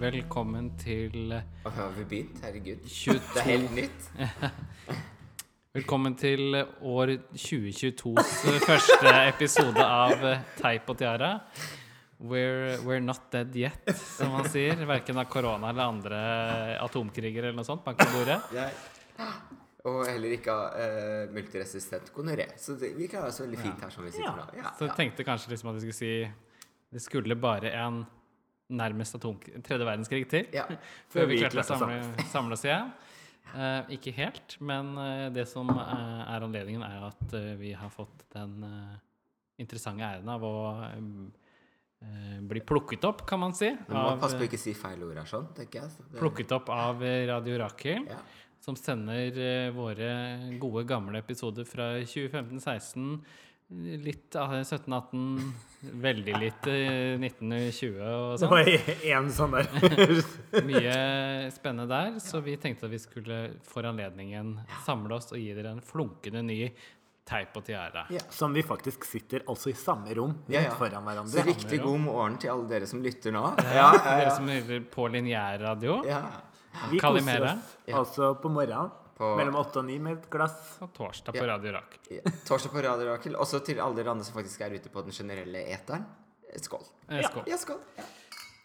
Velkommen til Og har vi begynt? Herregud. 22 Det er helt nytt. Velkommen til år 2022s første episode av Teip og tiara. We're, we're not dead yet, som man sier. Verken av korona eller andre atomkriger eller noe sånt. Bank i bordet. Yeah. Og heller ikke av uh, multiresistent gonoré. Så det, vi klarer oss veldig fint her som vi sitter nå. Ja, Så jeg ja. tenkte kanskje liksom at vi skulle si Det skulle bare en nærmest atom tredje verdenskrig til ja. før vi vi klarte å samle, samle oss igjen. Uh, ikke helt, men uh, det som er anledningen, er at vi har fått den interessante æren av å eh, bli plukket opp, kan man si. Du må av, passe på å ikke si feil ord her, sånn, tenker jeg. Så det- plukket opp av eh, Radio Rakel, Ja. som sender eh, våre gode, gamle episoder fra 2015-16. Litt av 17-18, veldig litt eh, 1920 og sånn. Det var én sånn der. Mye spennende der, så vi tenkte at vi skulle for anledningen samle oss og gi dere en flunkende ny teip og tiara. Ja. Som vi faktisk sitter altså i samme rom, Ja, ja. foran Så riktig god morgen til alle dere som lytter nå. Ja, Dere som hører på lineærradio. Ja. Vi koser oss altså på morgenen På- mellom åtte og ni med et glass. Og torsdag på Radio Rakel. Ja. Torsdag på Radio Rakel. Også til alle dere andre som faktisk er ute på den generelle eteren. Skål. Eh, Skål. Ja, skål. Ja.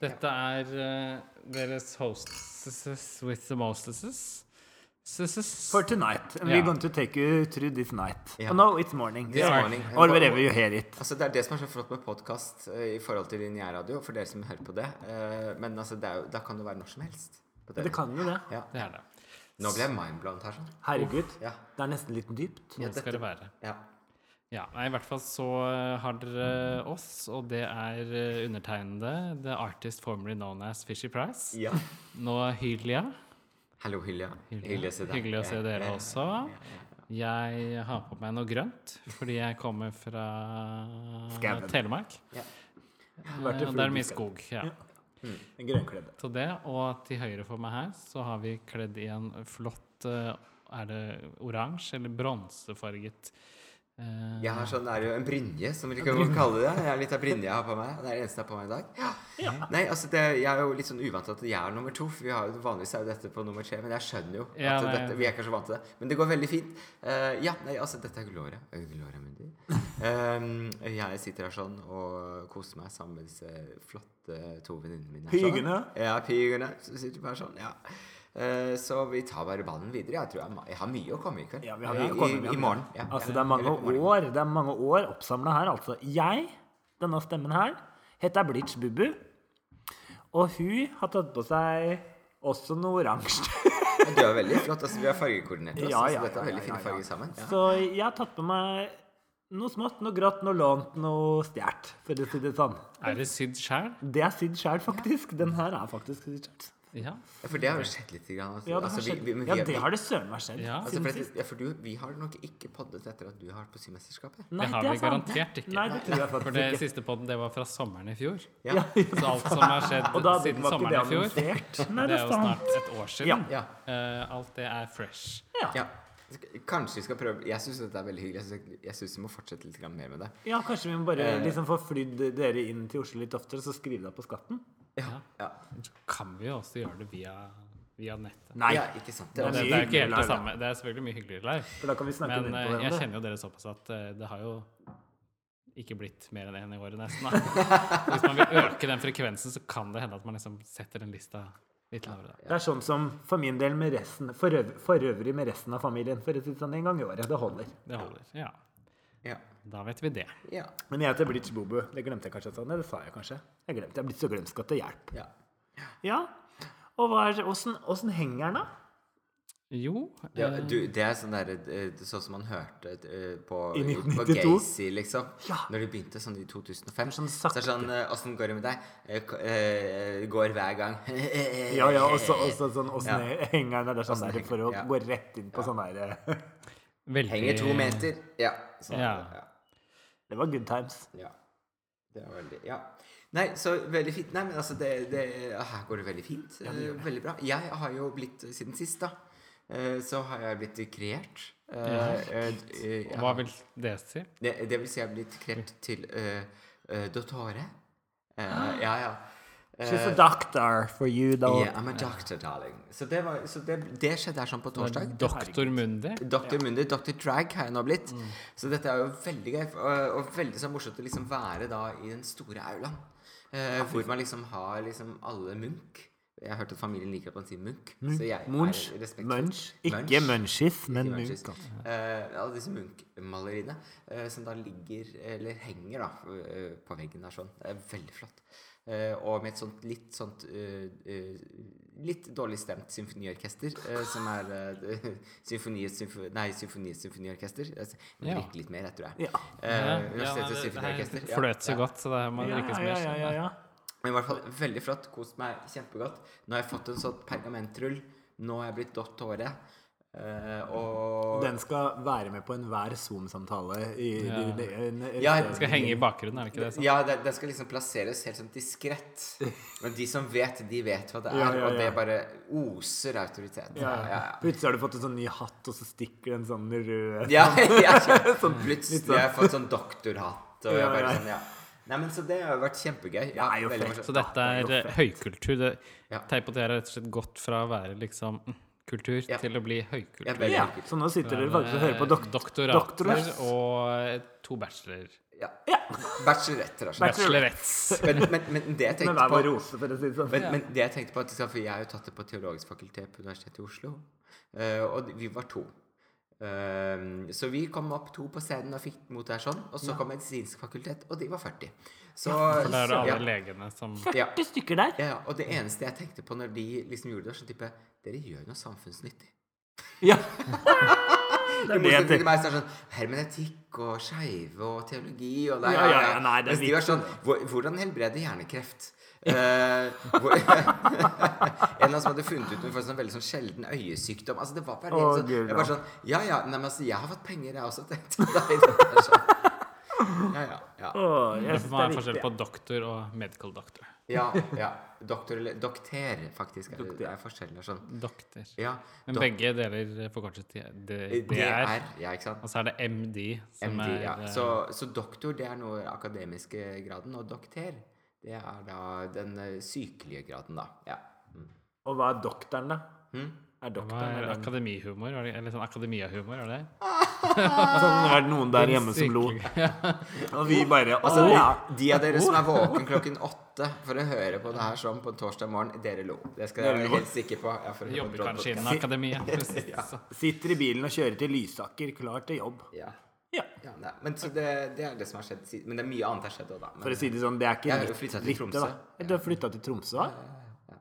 Dette er uh, deres hostesses with the mostesses. For tonight. Ja. we're going to take you through this night. Yeah. Oh, no, it's morning. This Yeah. morning. Or wherever you hear it. Altså, det er det som er så flott med podkast i forhold til lineærradio, for dere som hører på det. Uh, men altså, det er da kan det være når som helst. på Det kan jo det. Ja. Det er det. Nå ble jeg mindblown her, sånn. Herregud. Ja. Det er nesten litt dypt. Ja, Nå skal det være. Ja. Ja, nei, I hvert fall så eh, har dere oss, og det er eh, undertegnede, the artist formerly known as Fishy Price. ja. Nå Hylia. Hallo, Hylja. Hyggelig. Å se deg. Hyggelig å se dere også. Jeg har på meg noe grønt fordi jeg kommer fra Skaven. Telemark. Ja. Eh, det er mye skog. Ja. En grønnkledd. Så det, og til høyre for meg her så har vi kledd i en flott eh, Er det oransje eller bronsefarget eh, Jeg har sånn, det er jo en brynje, som vi å kalle det. Jeg har litt av brynje jeg har på meg. Det er det eneste jeg har på meg i dag. Nei, altså det, Jeg er jo litt sånn uvant til at jeg er nummer to, for vi har, jo- vanligvis er jo dette på nummer tre. Men jeg skjønner jo at Ja, nei. dette, vi er kanskje vant til det. Men det går veldig fint. Uh, ja, nei, altså dette er Gloria. Eh, Gloria Mundi. Um, jeg sitter her sånn og koser meg sammen med disse flotte to venninnene mine. Pygene. sånn. Ja, pigene. Så sitter vi her sånn, ja. Eh, så vi tar bare ballen videre. Jeg tror jeg, jeg har mye å komme i kveld. Ja, vi har I, mye å komme i, i, i morgen. Ja. Altså, det er mange år Det er mange år oppsamla her. Altså, jeg, denne stemmen her, heter Blitz Bubu. Og hun har tatt på seg også noe oransje. Men du er veldig flott. altså Vi har fargekoordinert oss. Ja, så dette er veldig ja, fine ja, ja. farger sammen. Ja. Så jeg har tatt på meg noe smått, noe grått, noe lånt, noe stjålet, for å si det sånn. Er det sydd sjæl? Det er sydd sjæl, faktisk. Den her er faktisk sydd sjøl. Ja. Ja, For det har jo skjedd litt. Grann, altså. Ja, det altså, har vi- vi- vi Ja, det har det søren meg skjedd. Ja. Altså, for, at- ja, for du, vi har nok ikke poddet etter at du har vært på Symesterskapet. Nei, Det har vi sant. garantert ikke. Nei, det jeg For det ikke. siste podden det var fra sommeren i fjor. Ja. Ja, Så alt som har skjedd da siden sommeren i fjor. Nei, det det er jo snart et år siden. Ja. Eh, alt det er fresh. ja. Kanskje vi skal prøve Jeg syns dette er veldig hyggelig. Jeg syns vi må fortsette litt mer med det. Ja, kanskje vi må bare Eh. liksom få flydd dere inn til Oslo litt oftere, så skrive deg på skatten? Ja. ja. Kan vi jo også gjøre det via, via nettet. Nei, ja ikke sant. Det er det, det er ikke helt det samme. Det er selvfølgelig mye hyggeligere live. for da kan vi snakke Men eh, på jeg hverandre. kjenner jo dere såpass at eh, det har jo ikke blitt mer enn én i året, nesten. Da. Hvis man vil øke den frekvensen, så kan det hende at man liksom setter den lista litt lavere. Da. Det er sånn som for min del med resten For, øv, for øvrig med resten av familien. For å si det sånn en gang i året. Det holder. Det holder. Ja. Ja. Da vet vi det. Ja. Men jeg heter Blitz Bobu. Det glemte jeg kanskje Sånn. det sa jeg kanskje. Jeg glemte. Jeg er blitt så glemsk at det hjelper. ja. Ja. Og åssen, henger den, da? Jo Ja, eh, du, det er sånn der, sånn som man hørte eh, på, I på Gacy, liksom. Ja. Når de begynte sånn i 2005. Sånn så er det sånn Åssen går det med deg? Eh, går hver gang. Ja, ja, Og så sånn åssen Ja. henger den? Det er sånn der for å ja. gå rett inn på sånn der veldig Henger to meter. Ja. Sånn, Ja. ja. Det var good times. Ja. Det var veldig Ja. Nei, så veldig fint. Nei, men altså, det, det, her går det veldig fint. Eh, veldig bra. Jeg har jo blitt, siden sist, da, eh, så har jeg blitt kreert. Ja. eh, eh, Hva vil det si? det, det vil si jeg har blitt kreert til uh, dottore. Uh, ja, ja. Eh, She's a doctor for you, though. yeah, I'm a doctor, darling. Så det, var, så det, det skjedde her sånn på torsdag. Doktor Mundi? Dr. Mundi, Dr. Drag har jeg nå blitt. Så dette er jo veldig gøy, og, og veldig så morsomt å liksom være da i den store aulaen. eh, hvor man liksom har liksom alle Munch. Jeg har hørt at familien liker at man sier Munch. Så jeg Munch. er respektfull. Munch. Ikke Munchies, men Munch. Munchies. Eh, alle disse Munch-maleriene eh, som da ligger, eller henger da, eh, på veggen der sånn. Det er veldig flott. Eh, og med et sånt litt sånt eh, eh, Litt dårlig stemt symfoniorkester, som er uh, Symfoniets symfo Nei, Symfoniets symfoniorkester. Jeg må Ja. drikke litt mer, jeg, tror jeg. Ja. Eh, Ja, Universitetets symfoniorkester. det fløt så ja. godt, så det her må Ja, drikkes ja, mer. ja, ja, ja. Men i hvert fall veldig flott. Kost meg kjempegodt. Nå har jeg fått en sånn pergamentrull. Nå har jeg blitt dottore. Eh, og Den skal være med på enhver Zoom-samtale. Ja. en- en- Ja, den skal henge i bakgrunnen, er det ikke det? sånn? Ja, den, det skal liksom plasseres helt sånn diskrett. Men de som vet, de vet hva det er. Ja, ja, Og det bare oser autoritet. Ja, Ja, ja, Plutselig har du fått en sånn ny hatt, og så stikker det en sånn rød ja. ja, ja. Sånn Plutselig har jeg fått sånn doktorhatt. Og jeg bare sånn, ja. Nei, men Så det har jo vært kjempegøy. Ja, Det er jo fett. Så dette er Det er eh, høykultur. Det, Ja. Teip og tiara er rett og slett gått fra å være liksom mm, kultur Ja. til å bli høykultur. Ja, så nå sitter dere faktisk og hører på dokt Doktorater doktorer. og to bachelorer. Ja. Ja. Bacheloretter, altså. Bachelorettes. Men, men, men det jeg tenkte på rose, for å si det sånn. Men, men det jeg tenkte på at For jeg har jo tatt det på Teologisk fakultet på Universitetet i Oslo. Eh, og vi var to. Eh, så vi kom opp to på scenen og fikk mot der sånn. Og så kom Medisinsk fakultet, og de var 40. Så For det er det ja, alle legene som 40 stykker der. ja, Og det eneste jeg tenkte på når de liksom gjorde det, var sånn type Dere gjør noe samfunnsnyttig. Ja. Det er det jeg til tenker. meg så er sånn Hermenetikk og skeive og teologi og der, Ja, ja, ja, nei, det er Mens de var sånn Hvordan helbrede hjernekreft? Eh, hvor, en av annen som hadde funnet ut noe for en sånn veldig sånn sjelden øyesykdom. Altså det var bare Å, sånn, jeg bare ja. sånn Ja ja, nei, men altså, jeg har fått penger, jeg også, tenkte jeg. Er sånn. Ja, ja, ja. Oh, jeg Det er er forskjell på doktor og medical doctor. Ja, ja. Doktor eller Dokter, faktisk. Er, det- er forskjellig. sånn. Dokter. Ja. Men dok- begge deler forkortet til. DR, ja, ikke sant? Og så er det MD, som MD, er ja. eh, Så, så doktor, det er noe akademiske graden, og dokter, det er da den eh, sykelige graden, da. Ja. Mm. Og hva er doktoren, da? Hm? Er doktoren er akademihumor? var det- Eller sånn akademia-humor, er det? Sånn er det noen der hjemme som lo. Og vi bare Altså, ja. de av dere som er våken klokken åtte for å høre på det her sånn på en torsdag morgen, dere lo. Det skal Dere være helt sikre på. Ja, for å Jobber på kanskje innen akademia. for å si det sånn. Sitter i bilen og kjører til Lysaker, klar til jobb. Ja. Ja. Ja, nei, men så det, det er det som har skjedd. Men det er mye annet har skjedd òg, da. Men, For å si det sånn, det er ikke Jeg har jo litt litt, Tromsø. da. Du har flytta til Tromsø, da?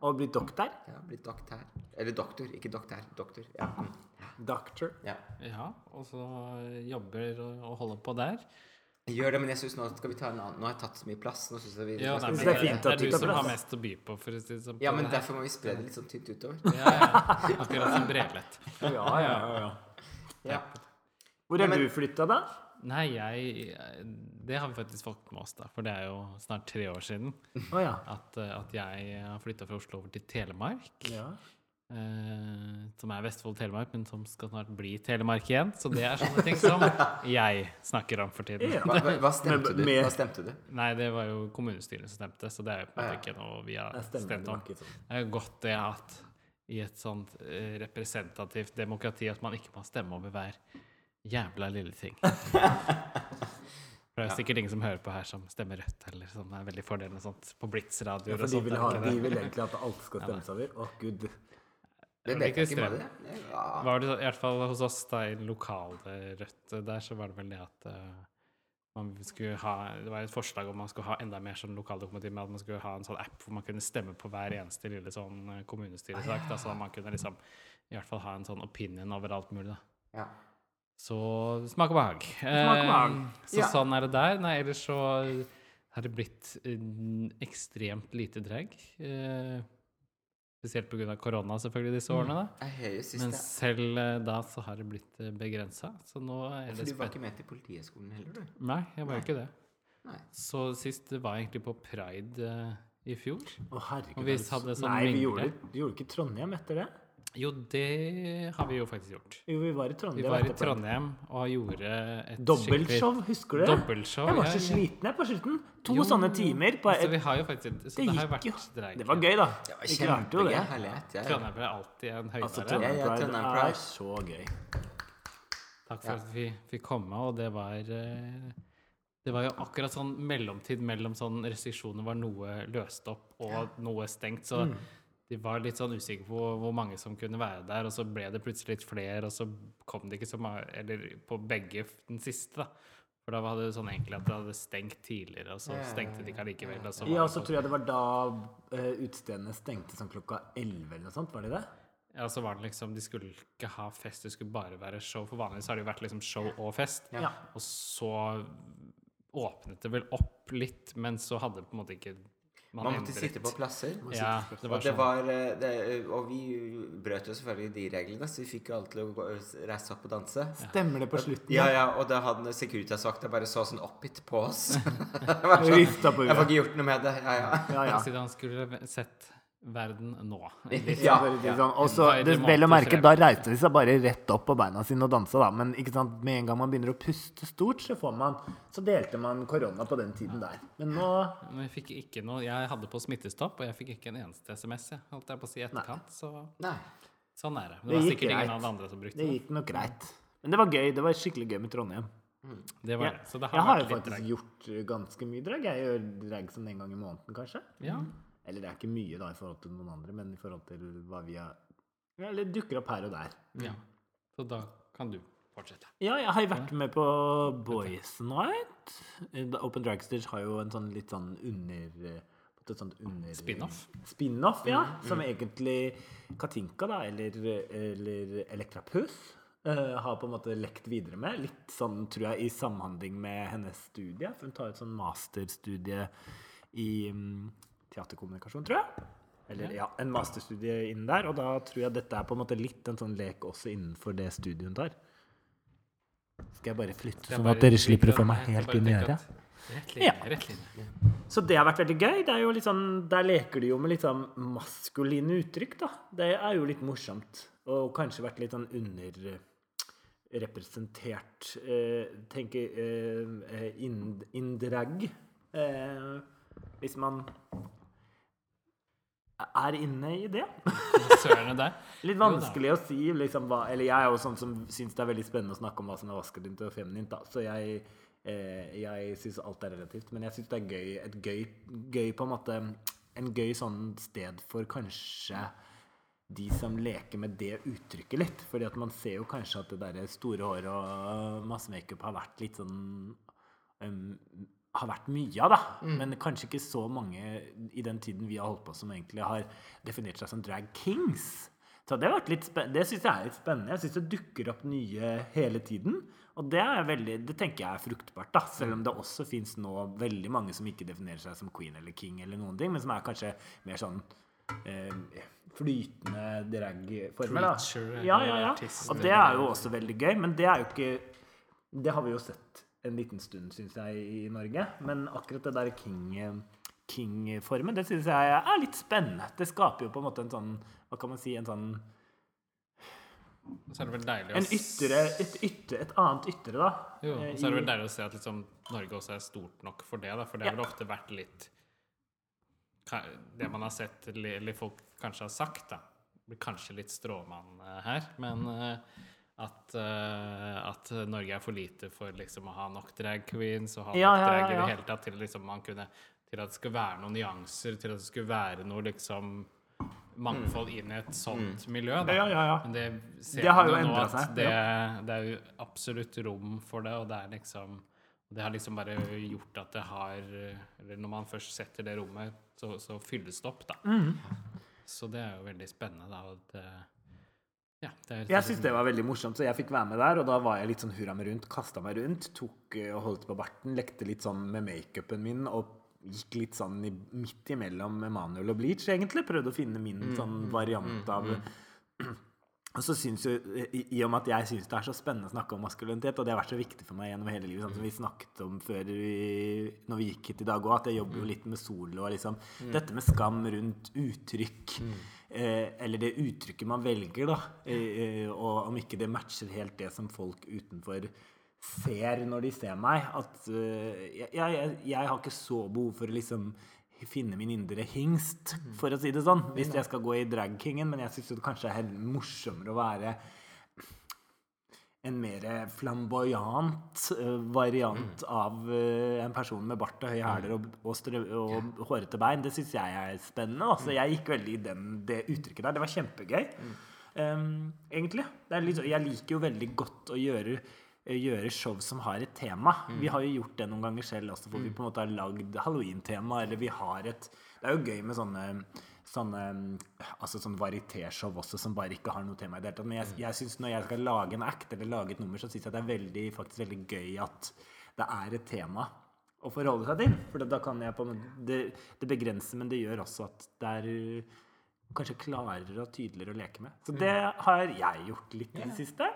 Og blitt doktor? Ja, blitt doktor. Eller doktor, ikke doktor. Doktor. Ja. Mm. Doctor. ja. Ja, og så jobber og, holder på der. Gjør det, men jeg synes nå skal vi ta en annen Nå har jeg tatt så mye plass. Nå synes jeg vi Ja, nei, det er fint det at er du du som har mest å by på, for å si det sånn. Ja, men det derfor må vi spre det litt sånn tynt utover. Ja, ja. Akkurat som Brelett. Ja, ja, ja. ja. Ja. Hvor Ja, men- du flytta, da? Nei, jeg Det har vi faktisk fått med oss, da. For det er jo snart tre år siden oh, ja. at, eh, at jeg har flytta fra Oslo over til Telemark. ja. Eh, som er Vestfold Telemark, men som skal snart bli Telemark igjen. Så det er sånne ting som jeg snakker om for tiden. Ja. Hva, hva, hva stemte du? Hva stemte du? Nei, det var jo kommunestyret som stemte, så det er jo på en måte ikke noe vi har stemt om. sånn. Det er jo godt det at i et sånt eh, representativt demokrati at man ikke må stemme over hver jævla lille ting. For det er sikkert ingen som hører på her som stemmer Rødt, eller som er veldig fordelende, sånt på Blitz-radioer for og de sånt. vil, ha, de vil egentlig at alt skal stemmes over. Å, gud. Det vet jeg ikke. Det? Ja. Var det I hvert fall hos oss da i lokale Rødt der, så var det vel det at uh, man skulle ha, Det var et forslag om man skulle ha enda mer sånn lokaldemokrati, med at man skulle ha en sånn app hvor man kunne stemme på hver eneste lille sånn kommunestyresak. Ah, ja. Da, så man kunne liksom i hvert fall ha en sånn opinion over alt mulig. da. Ja. Så smak og behag. Smak og behag. Eh, så Ja. sånn er det der. Nei, ellers så har det blitt eh, ekstremt lite drag. Eh, spesielt pga. korona, selvfølgelig, disse årene. da. Men selv eh, da så har det blitt begrensa. Så nå er det det du var ikke med til Politihøgskolen heller, du? Nei, jeg var jo ikke det. Nei. Så sist var jeg egentlig på Pride eh, i fjor. Å, herregud. Og vi hadde sånn Nei, vi gjorde, vi gjorde ikke Trondheim etter det. Jo, det har vi jo faktisk gjort. Jo, vi var i Vi Trondheim. var i. Trondheim og gjorde et Dobbeltshow, husker du det? Dobbeltshow, Jeg var så ja. sliten jeg på slutten. To Jo, sånne timer på Så vi har jo faktisk Så Det det har jo vært drag. Det var gøy, da. Det var Vi klarte jo det. kjempegøy. Herlighet. Ja, ja. Trondheim ble alltid en Altså. Trondheim Ja, ja, Pride er så gøy. Takk for at vi fikk komme, og det var eh, Det var jo akkurat sånn mellomtid mellom sånn restriksjoner var noe løst opp og noe stengt, så Mm. De var litt sånn usikre på hvor mange som kunne være der, og så ble det plutselig litt flere, og så kom det ikke så mange Eller på begge den siste, da. For da var det sånn egentlig at det hadde stengt tidligere, og så stengte de ikke allikevel. Og så Ja, og så sånn- tror jeg det var da uh, utestedene stengte sånn klokka 11 eller noe sånt, var det det? Ja, så var det liksom De skulle ikke ha fest, det skulle bare være show. For vanligvis har det jo vært liksom show og fest. Ja. Og så åpnet det vel opp litt, men så hadde det på en måte ikke Man måtte sitte på plasser. Ja, det var Og, det sånn. var, eh, det, og vi brøt jo selvfølgelig de reglene, så vi fikk jo alle til å gå, reise opp og danse. Stemmer det på slutten? Ja, ja, og da hadde Securitas-vakta bare så sånn oppgitt på oss. Sånn, Jeg får ikke gjort noe med det. Ja, ja. Ja, ja. Siden han skulle sett verden nå. Ja, ja. sånn. Og så, vel å merke, frem. da reiste de seg bare rett opp på beina sine og dansa, da. Men ikke sant, med en gang man begynner å puste stort, så får man Så delte man korona på den tiden der. Men nå Men jeg fikk ikke noe Jeg hadde på smittestopp, og jeg fikk ikke en eneste SMS, jeg, holdt jeg på å si, i etterkant. Så Nei. sånn er det. Det det var gikk greit. ingen av de andre som brukte Det det. gikk nok greit. Men det var gøy. Det var skikkelig gøy med Trondheim. Det var Ja. det. Så det Jeg har har jo faktisk drag. gjort ganske mye drag. Jeg gjør drag sånn en gang i måneden, kanskje. Ja. Eller det er ikke mye da i forhold til noen andre, men i forhold til hva vi har Eller dukker opp her og der. ja. Så da kan du fortsette. Ja, jeg har vært med på Boys Night. Open Drag Stage har jo en sånn litt sånn under eh, et sånt under... Spin-off? Spin-off, ja. Som egentlig Katinka, da, eller, eller Elektra Puss, uh, har på en måte lekt videre med. Litt sånn, tror jeg, i samhandling med hennes studie. For hun tar et sånn masterstudie i mm, teaterkommunikasjon, tror jeg. Eller ja, en masterstudie innen der. Og da tror jeg dette er på en måte litt en sånn lek også innenfor det studiet hun tar. Skal jeg bare flytte, Jeg sånn bare at dere slipper å få meg helt inn i øret? Ja. Så det har vært veldig gøy. Det er jo litt sånn, Der leker de jo med litt sånn maskuline uttrykk, da. Det er jo litt morsomt. Og kanskje vært litt sånn underrepresentert eh, Tenker eh, in, indrag. Eh, hvis man er inne i det. Litt vanskelig å si liksom hva Eller jeg er jo sånn som syns det er veldig spennende å snakke om hva som er maskulint og feminint, da. Så jeg, eh, jeg syns alt er relativt. Men jeg syns det er gøy, et gøy, gøy på en måte En gøy sånn sted for kanskje de som leker med det uttrykket litt. Fordi at man ser jo kanskje at det der store håret og masse makeup har vært litt sånn um, har vært mye av, da. Men kanskje ikke så mange i den tiden vi har holdt på, som egentlig har definert seg som drag kings. Så det, vært litt det syns jeg er litt spennende. Jeg syns det dukker opp nye hele tiden. Og det, er veldig, det tenker jeg er fruktbart, da. Selv om det også fins nå veldig mange som ikke definerer seg som queen eller king, eller noen ting, men som er kanskje mer sånn eh, flytende dragformer. Ja, ja, ja. Og det er jo også veldig gøy, men det er jo ikke Det har vi jo sett en liten stund, syns jeg, i Norge. Men akkurat det der king King-formen, det syns jeg er litt spennende. Det skaper jo på en måte en sånn Hva kan man si? En sånn Så er det vel deilig å En ytre, et, ytre, et annet ytre, da. Jo, og så er det vel deilig å se at liksom Norge også er stort nok for det, da. For det har Ja. vel ofte vært litt Det man har sett, eller eller folk kanskje har sagt, da. Blir kanskje litt stråmann eh, her, men eh, at, uh, at Norge er for lite for liksom å ha nok drag queens og ha Ja, nok ja, drag ja, i det hele tatt til liksom man kunne Til at det skulle være noen nyanser, til at det skulle være noe liksom mangfold inn i et sånt miljø. Mm. Ja, ja, ja. Men det ser Det har jo nå at seg, det, det er jo absolutt rom for det, og det er liksom Det har liksom bare gjort at det har Eller når man først setter det rommet, så, så fylles det opp, da. Mm. Så det er jo veldig spennende, da. At, det, ja, det Jeg syns det var veldig morsomt, så jeg fikk være med der. Og da var jeg litt sånn hurra meg rundt, kasta meg rundt, tok eh, og holdt på barten, lekte litt sånn med makeupen min og gikk litt sånn i, midt imellom Emanuel og Bleach, egentlig. Prøvde å finne min sånn variant av Og så synes jo, i, I og med at jeg syns det er så spennende å snakke om maskulinitet, og det har vært så viktig for meg gjennom hele livet, sånn som vi snakket om før vi, når vi gikk hit i dag òg, at jeg jobber jo litt med solo og liksom Dette med skam rundt uttrykk, eller det uttrykket man velger, da, eh, eh, og om ikke det matcher helt det som folk utenfor ser når de ser meg. At eh, jeg, jeg, jeg har ikke så behov for å liksom finne min indre hingst, for å si det sånn. Hvis jeg skal gå i dragkingen. Men jeg syns det kanskje er helt morsommere å være en mer flamboyant variant variant av eh, en person med bart og høye hæler og, og, strø- og hårete bein. Det syns jeg er spennende. Altså, jeg gikk veldig i den, det uttrykket der. Det var kjempegøy. Um, egentlig. Det er litt, jeg liker jo veldig godt å gjøre eh, Gjøre show som har et tema. Vi har jo gjort det noen ganger selv også, hvor vi på en måte har lagd halloween-tema. Eller vi har et Det er jo gøy med sånne Sånne, altså sånn varietéshow også, som bare ikke har noe tema i det hele tatt. Men jeg, jeg synes når jeg skal lage en act eller lage et nummer, så syns jeg det er veldig, faktisk veldig gøy at det er et tema å forholde seg til. For da kan jeg på det, det begrenser, men det gjør også at det er kanskje klarere og tydeligere å leke med. Så det har jeg gjort litt i det siste.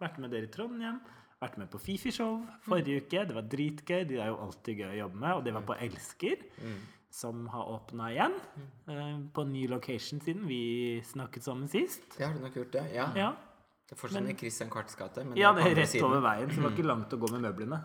Vært med dere i Trondheim. Vært med på Fifi-show forrige uke. Det var dritgøy. De er jo alltid gøy å jobbe med. Og det var på Elsker, som har åpna igjen. eh, På ny location siden vi snakket sammen sist. Det har du nok gjort, det. Ja. Ja, Det er fortsatt i Christian Quartz gate. Ja det er rett over veien, så det var ikke langt å gå med møblene.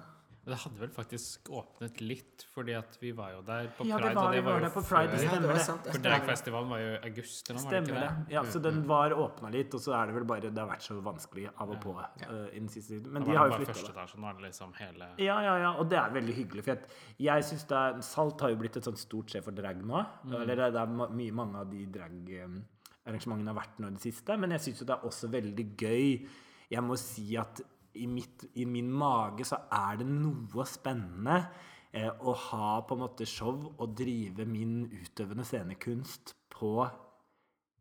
Men det hadde vel faktisk åpnet litt, fordi at vi var jo der på Ja, det Pride. var- og det var var jo der på Pride, før- det Stemmer det. For stemmer. dragfestivalen var jo i august eller noe, var det ikke det. det? Ja, så den var åpna litt, og så er det vel bare Det har vært så vanskelig av og på eh, i den siste tiden. Men de har jo flytta det. etasje, nå er det liksom hele Ja, ja, ja, og det er veldig hyggelig. For at jeg synes det er, Salt har jo blitt et sånt stort sjef for drag nå. Eller det er mye mange av de dragarrangementene har vært nå i det siste. Men jeg syns jo det er også veldig gøy. Jeg må si at i, mitt, i min mage så er det noe spennende eh, å ha på en måte show og drive min utøvende scenekunst på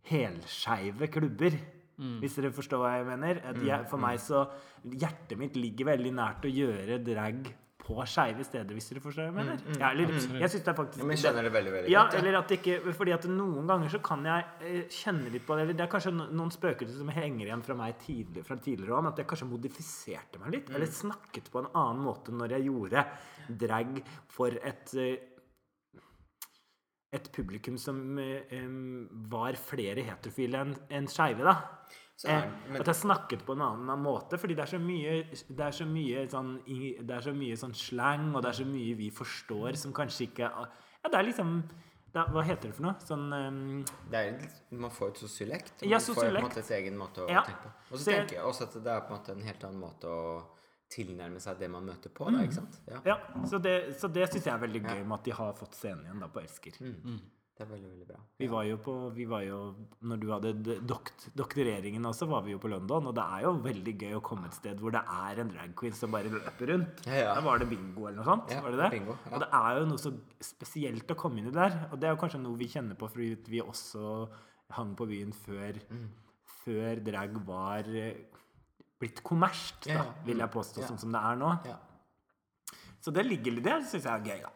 helskeive klubber. Hvis dere forstår hva jeg mener. Jeg, for meg så Hjertet mitt ligger veldig nært å gjøre drag på skeive steder, hvis dere forstår hva jeg mener. Ja, eller, jeg synes det er faktisk Ja, men jeg skjønner det veldig, veldig ja, godt. ja. eller at det ikke Fordi at noen ganger så kan jeg eh, kjenne litt på det. Eller det er kanskje noen spøkelser som henger igjen fra meg tidligere, fra tidligere om at jeg kanskje modifiserte meg litt. Eller snakket på en annen måte når jeg gjorde drag for et eh, et publikum som eh, var flere heterofile enn en skeive, da. Så Eh, men- at jeg snakket på en annen måte, fordi det er så mye, det er så mye sånn Det er så mye sånn slang, og det er så mye vi forstår som kanskje ikke Ja, det er liksom det er, Hva heter det for noe? Sånn um, Det er, man får et sosiolekt. Man Ja, får på en måte et egen måte å Ja. tenke på. Og så Så tenker jeg også at det er på en måte en helt annen måte å tilnærme seg det man møter på. Da, ikke sant? Ja. Ja, så det, så det syns jeg er veldig gøy med at de har fått scenen igjen da på Elsker. Det er veldig, veldig bra. Vi var jo på vi var jo, Når du hadde dokt, doktoreringen også, var vi jo på London. Og det er jo veldig gøy å komme et sted hvor det er en drag queen som bare løper rundt. Ja, ja. Da var det bingo eller noe sånt. Ja, var det det? bingo. Og det er jo noe så spesielt å komme inn i der. Og det er jo kanskje noe vi kjenner på fordi vi også hang på byen før, Mm. før drag var eh, blitt kommersielt, da, vil jeg påstå, sånn som det er nå. Ja. Så det ligger litt der, syns jeg er gøy, da.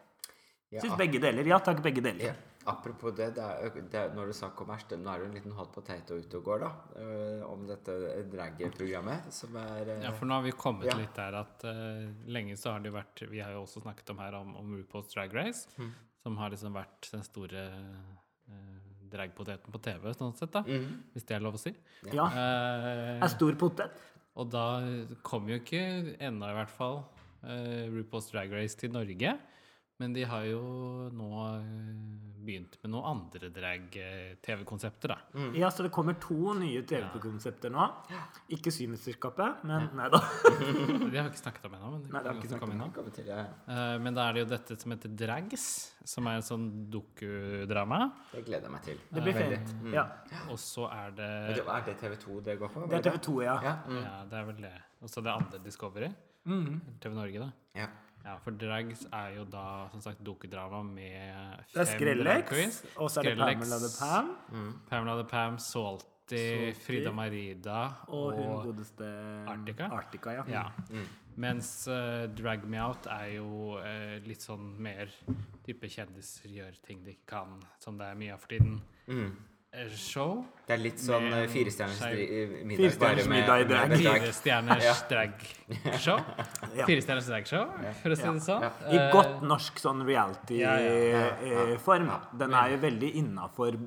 Syns begge deler. Ja takk, begge deler. Apropos det, det er, det når du sa kommers, det- nå er det en liten hot potato ute og går, da. øh, om dette drag-programmet, som er øh, Ja, for nå har vi kommet Ja. litt der at uh, lenge så har det jo vært Vi har jo også snakket om her om, om RuPaul's Drag Race, Mm. som har liksom vært den store uh, dragpoteten på TV, sånn sett, da. Mm. Hvis det er lov å si. Ja. Uh, Er stor potet. og da kom jo ikke ennå, i hvert fall, uh, RuPaul's Drag Race til Norge. Men de har jo nå eh, begynt med noen andre drag-TV-konsepter, da. Mm. Ja, så det kommer to nye TV-konsepter nå. Ikke Symesterskapet, men nei da. De har ikke snakket om ennå. Men, Nei, det har vi ikke komme inn nå. Kommer til det. Eh, men da er det jo dette som heter Drags, som er en sånn dokudrama. Det gleder jeg meg til. Det blir fint. Mm. Ja. Og så er det Er det TV2 det går på? Det er TV2, ja. Ja. Mm. Ja, det er vel det. Og så det andre Discovery. Mhm. TV Norge, da. ja. Ja, for Drags er jo da som sagt dokudrama med Det er fem. Skrellex, og så er det Pamela the Pam, Pamela the Pam, Salty, Salty. Frida Marida og hun godeste Artica? Artica ja. Ja. Mens uh, Drag Me Out er jo uh, litt sånn mer type kjendiser gjør ting de ikke kan, som det er mye av for tiden. Mm. Eh, show. Det er litt sånn Med eh, firestjerners dri- middag, Firestjerners middag i med, drag. med. Fire stjerners Ja. dragshow. Ja. Fire stjerners dragshow, for å si det sånn. Ja. I Eh, godt norsk sånn ja, ja, ja, ja. reality-form. Den er jo veldig innafor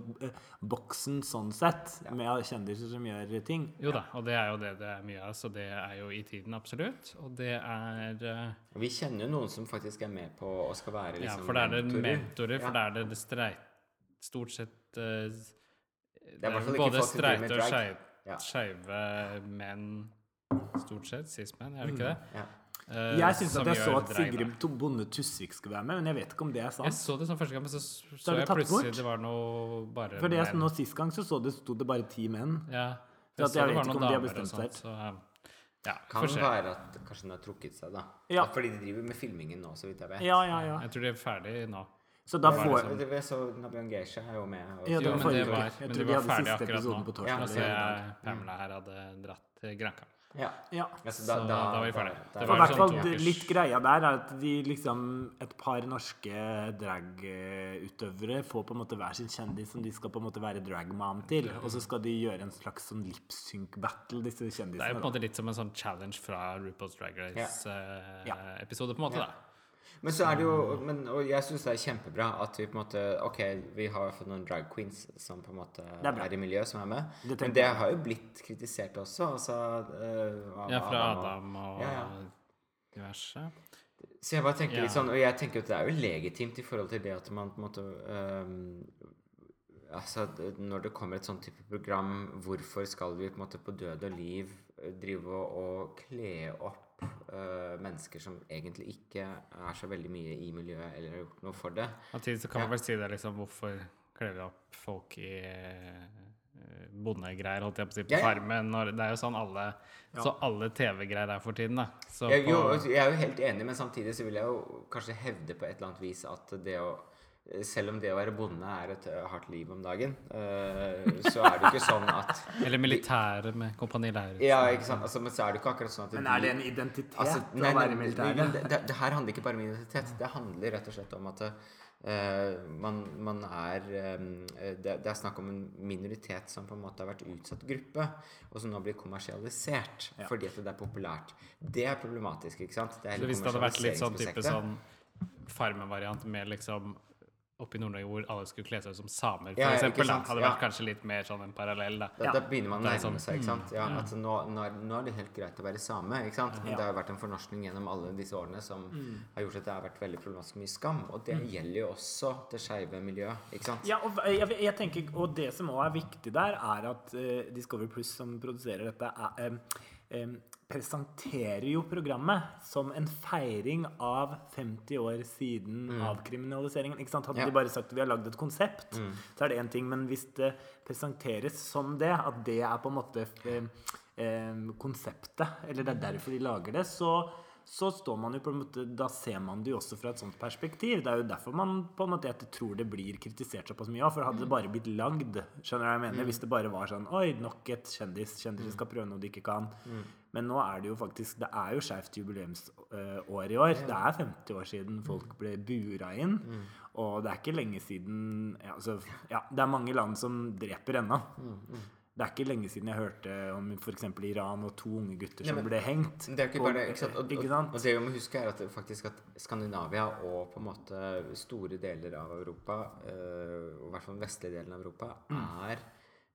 boksen sånn sett, med kjendiser som gjør ting. Jo da, og det er jo det det er mye av, så det er jo i tiden, absolutt. Og det er eh, Vi kjenner jo noen som faktisk er med på og skal være Ja, liksom for det er det mentorer. mentorer, for Ja. det er det, det streit... Stort sett eh, Det er, det er både streite og skeive Ja. skeive menn, stort sett. Cis-menn, er det ikke det? Ja. Uh, Jeg syns at jeg så at. Sigrid To- Bonde Tusvik skulle være med, men jeg vet ikke om det er sant. Jeg så det sånn første gang, men så så, Så jeg plutselig bort? det var noe bare For det jeg nå Sist gang så, så det, sto det bare ti menn. Ja. Så at så jeg vet ikke om de har bestemt seg. Så, um, ja, Kan være at kanskje den har trukket seg, da. Ja. Ja, Fordi de driver med filmingen nå, så vidt jeg vet. Ja, ja, ja. Jeg tror de er ferdig nå. Så da får det, det, så Nabian Geisha er jo med. Og, Ja, det Jo, men det var, men tror de de var ferdig akkurat episoden nå. på torsdag. Ja, det er jeg Pamela her hadde dratt til Granca. ja. Ja. Altså, Så da var vi ferdig. Det var hvert sånn fall det- litt greia der er at de liksom Et par norske dragutøvere får på en måte hver sin kjendis som de skal på en måte være dragman til. Og så skal de gjøre en slags sånn lip-sync-battle, disse kjendisene. Det er jo på en måte litt som en sånn challenge fra RuPaul's Drag Race-episode, på en måte. da. Men så er det jo men, Og jeg syns det er kjempebra at vi på en måte Ok, vi har fått noen drag queens som på en måte er er, i miljøet, som er med. Det men det har jo blitt kritisert også. Altså, uh, Ja, fra Adam og Ja, ja. diverse. Så jeg bare tenker Ja. litt sånn Og jeg tenker at det er jo legitimt i forhold til det at man på en måte um, Altså, når det kommer et sånn type program, hvorfor skal vi på en måte på død og liv drive og, og kle opp øh, mennesker som egentlig ikke er så veldig mye i miljøet eller har gjort noe for det? Samtidig så kan man Ja. vel si det liksom Hvorfor kler vi opp folk i eh, bondegreier, holdt jeg på å si, på Ja, ja. Farmen? Når, det er jo sånn alle Så alle TV-greier er for tiden, da. Så Jeg, jo, jeg er jo helt enig, men samtidig så vil jeg jo kanskje hevde på et eller annet vis at det å selv om det å være bonde er et øh, hardt liv om dagen, øh, så er det jo ikke sånn at Eller militæret med Kompani Lauritzen. Ja, ikke sant? Altså, men så er det ikke akkurat sånn at Men er det en identitet Altså, nei, å være militær? det, det, det her handler ikke bare om identitet. Det handler rett og slett om at uh, man, man er um, det, det er snakk om en minoritet som på en måte har vært utsatt gruppe, og som nå blir kommersialisert Ja. fordi at det er populært. Det er problematisk, ikke sant? Det er Så hvis det hadde vært litt sånn type sånn Farmen-variant med liksom oppe i Nord-Norge hvor alle skulle kle seg ut som samer, for Ja, ja, eksempel, da, hadde Ja. vært kanskje litt mer sånn en parallell, da. Da, da begynner man å nærme sånn, seg. ikke sant? Ja, ja. at nå, nå, er, nå er det helt greit å være same. ikke sant? Men Ja. det har jo vært en fornorskning gjennom alle disse årene som Mm. har gjort at det har vært veldig problematisk mye skam. Og det gjelder jo også det skeive miljøet. ikke sant? Ja, og jeg, jeg tenker, og det som også er viktig der, er at uh, Discovery Plus, som produserer dette, er, em, presenterer jo programmet som en feiring av 50 år siden avkriminaliseringen. Ikke sant? Hadde Ja. de bare sagt at vi har lagd et konsept, så er det én ting. Men hvis det presenteres som det, at det er på en måte eh, eh, konseptet, eller det er derfor de lager det, så så står man jo på en måte, Da ser man det jo også fra et sånt perspektiv. Det er jo derfor man på en måte jeg tror det blir kritisert såpass mye. For hadde det bare blitt lagd Skjønner du hva jeg mener? Hvis det bare var sånn Oi, nok et kjendis. Kjendiser skal prøve noe de ikke kan. Men nå er det jo faktisk Det er jo skeivt jubileumsår i år. Det er 50 år siden folk ble bura inn. Og det er ikke lenge siden ja, altså, ja, det er mange land som dreper ennå. Det er ikke lenge siden jeg hørte om f.eks. Iran og to unge gutter som men ble hengt. Det er ikke bare det, ikke sant? Og, ikke sant? og det vi må huske er at faktisk at Skandinavia og på en måte store deler av Europa, øh, i hvert fall den vestlige delen av Europa, Mm. er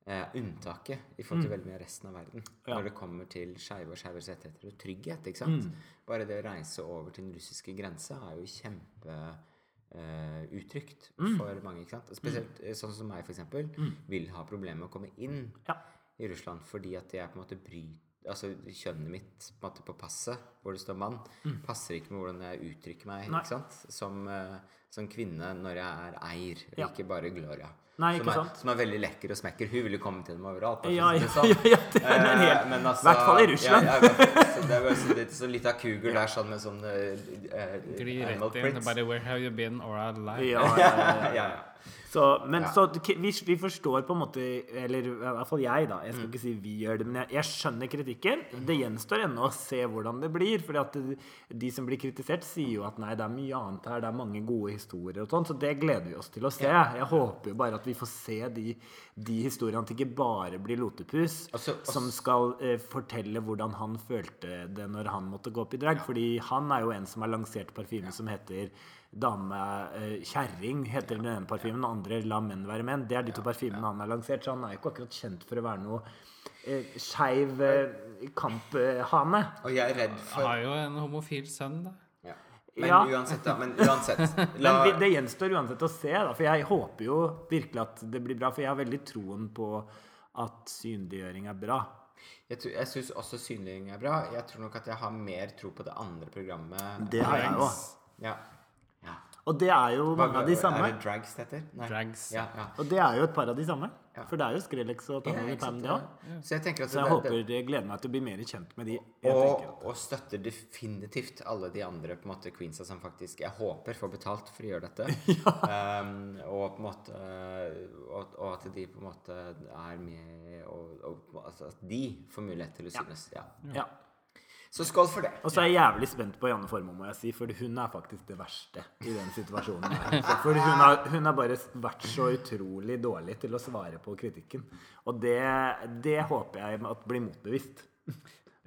eh, unntaket i forhold til veldig mye av resten av verden. Ja. Når det kommer til skeive og skeives rettigheter og trygghet. ikke sant? Mm. Bare det å reise over til den russiske grensa er jo kjempe eh, Mm. for mange. ikke sant? Og Spesielt eh, sånn som meg, for eksempel, vil ha problemer med å komme inn Ja. i Russland fordi at jeg på en måte bryter Altså kjønnet mitt på, måte, på passet, hvor det står mann, passer ikke med hvordan jeg uttrykker meg Mm. Nei. ikke sant? Som, uh, som kvinne når jeg er eier, og Ja. ikke bare Gloria. Nei, som, er, som er veldig lekker og smekker. Hun ville komme til dem overalt. Ja, ja, sånn. ja, det er Eh, men altså- hvert fall i Russland. I så så det er så, litt, så litt av kugel der sånn med sånn uh, uh, animal rett inn. have you been?' or 'Alive'. Ja, ja. ja. Så, men Ja. så vi, vi forstår på en måte Eller i hvert fall jeg, da. Jeg skal ikke si vi gjør det, men jeg, jeg skjønner kritikken. Det gjenstår ennå å se hvordan det blir. fordi de, de som blir kritisert, sier jo at nei, det er mye annet her. Det er mange gode historier og sånn. Så det gleder vi oss til å se. Jeg håper jo bare at vi får se de, de historiene. At det ikke bare blir Lotepus Altså- altså- som skal eh, fortelle hvordan han følte det når han måtte gå opp i drag. Fordi han er jo en som har lansert parfyme som heter Dame eh, heter den ene parfymen. Den andre La menn være menn. Det er de to parfymene han har lansert. Så han er jo ikke akkurat kjent for å være noe eh, skeiv eh, kamphane. Og jeg er redd for Har jo en homofil sønn, da. Men Ja. uansett, da. Men uansett. La, men det gjenstår uansett å se, da. For jeg håper jo virkelig at det blir bra. For jeg har veldig troen på at synliggjøring er bra. jeg tror- jeg syns også synliggjøring er bra. Jeg tror nok at jeg har mer tro på det andre programmet. Det har jeg òg. Ja. Og det er jo mange av de samme. Er det Drags det heter? Nei. Drags. Ja, ja. Og det er jo et par av de samme. For det er jo Skrellex og Ja, Tanne Pam, det òg. Så jeg tenker at Så jeg det, håper det, det gleder meg til å bli mer kjent med de. Og, og støtter definitivt alle de andre på en måte queensa som faktisk jeg håper får betalt for å gjøre dette. um, og på en måte og, og at de på en måte er med og, og altså at de får mulighet til å synes. Ja. Ja. Så skål for det. Og så er jeg jævlig spent på Janne Formoe, må jeg si, for hun er faktisk det verste i den situasjonen. her. For hun har, hun har bare vært så utrolig dårlig til å svare på kritikken. Og det, det håper jeg at blir motbevist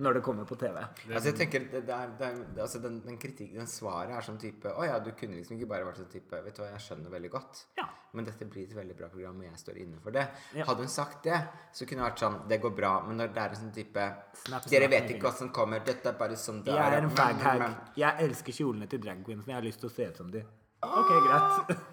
når det kommer på TV. Altså jeg tenker det, det er, det er, det- altså den, den kritikk, den svaret er sånn type Å ja, du kunne liksom ikke bare vært sånn type Vet du hva, jeg skjønner veldig godt, Ja. men dette blir et veldig bra program, og jeg står inne for det. Ja. Hadde hun sagt det, så kunne det vært sånn Det går bra, men når det er en sånn type Snap, Dere snap, vet ikke hva som kommer, dette er bare sånn det Jeg er en faghag. Jeg elsker kjolene til drag queens, men jeg har lyst til å se ut som de. Ok, greit.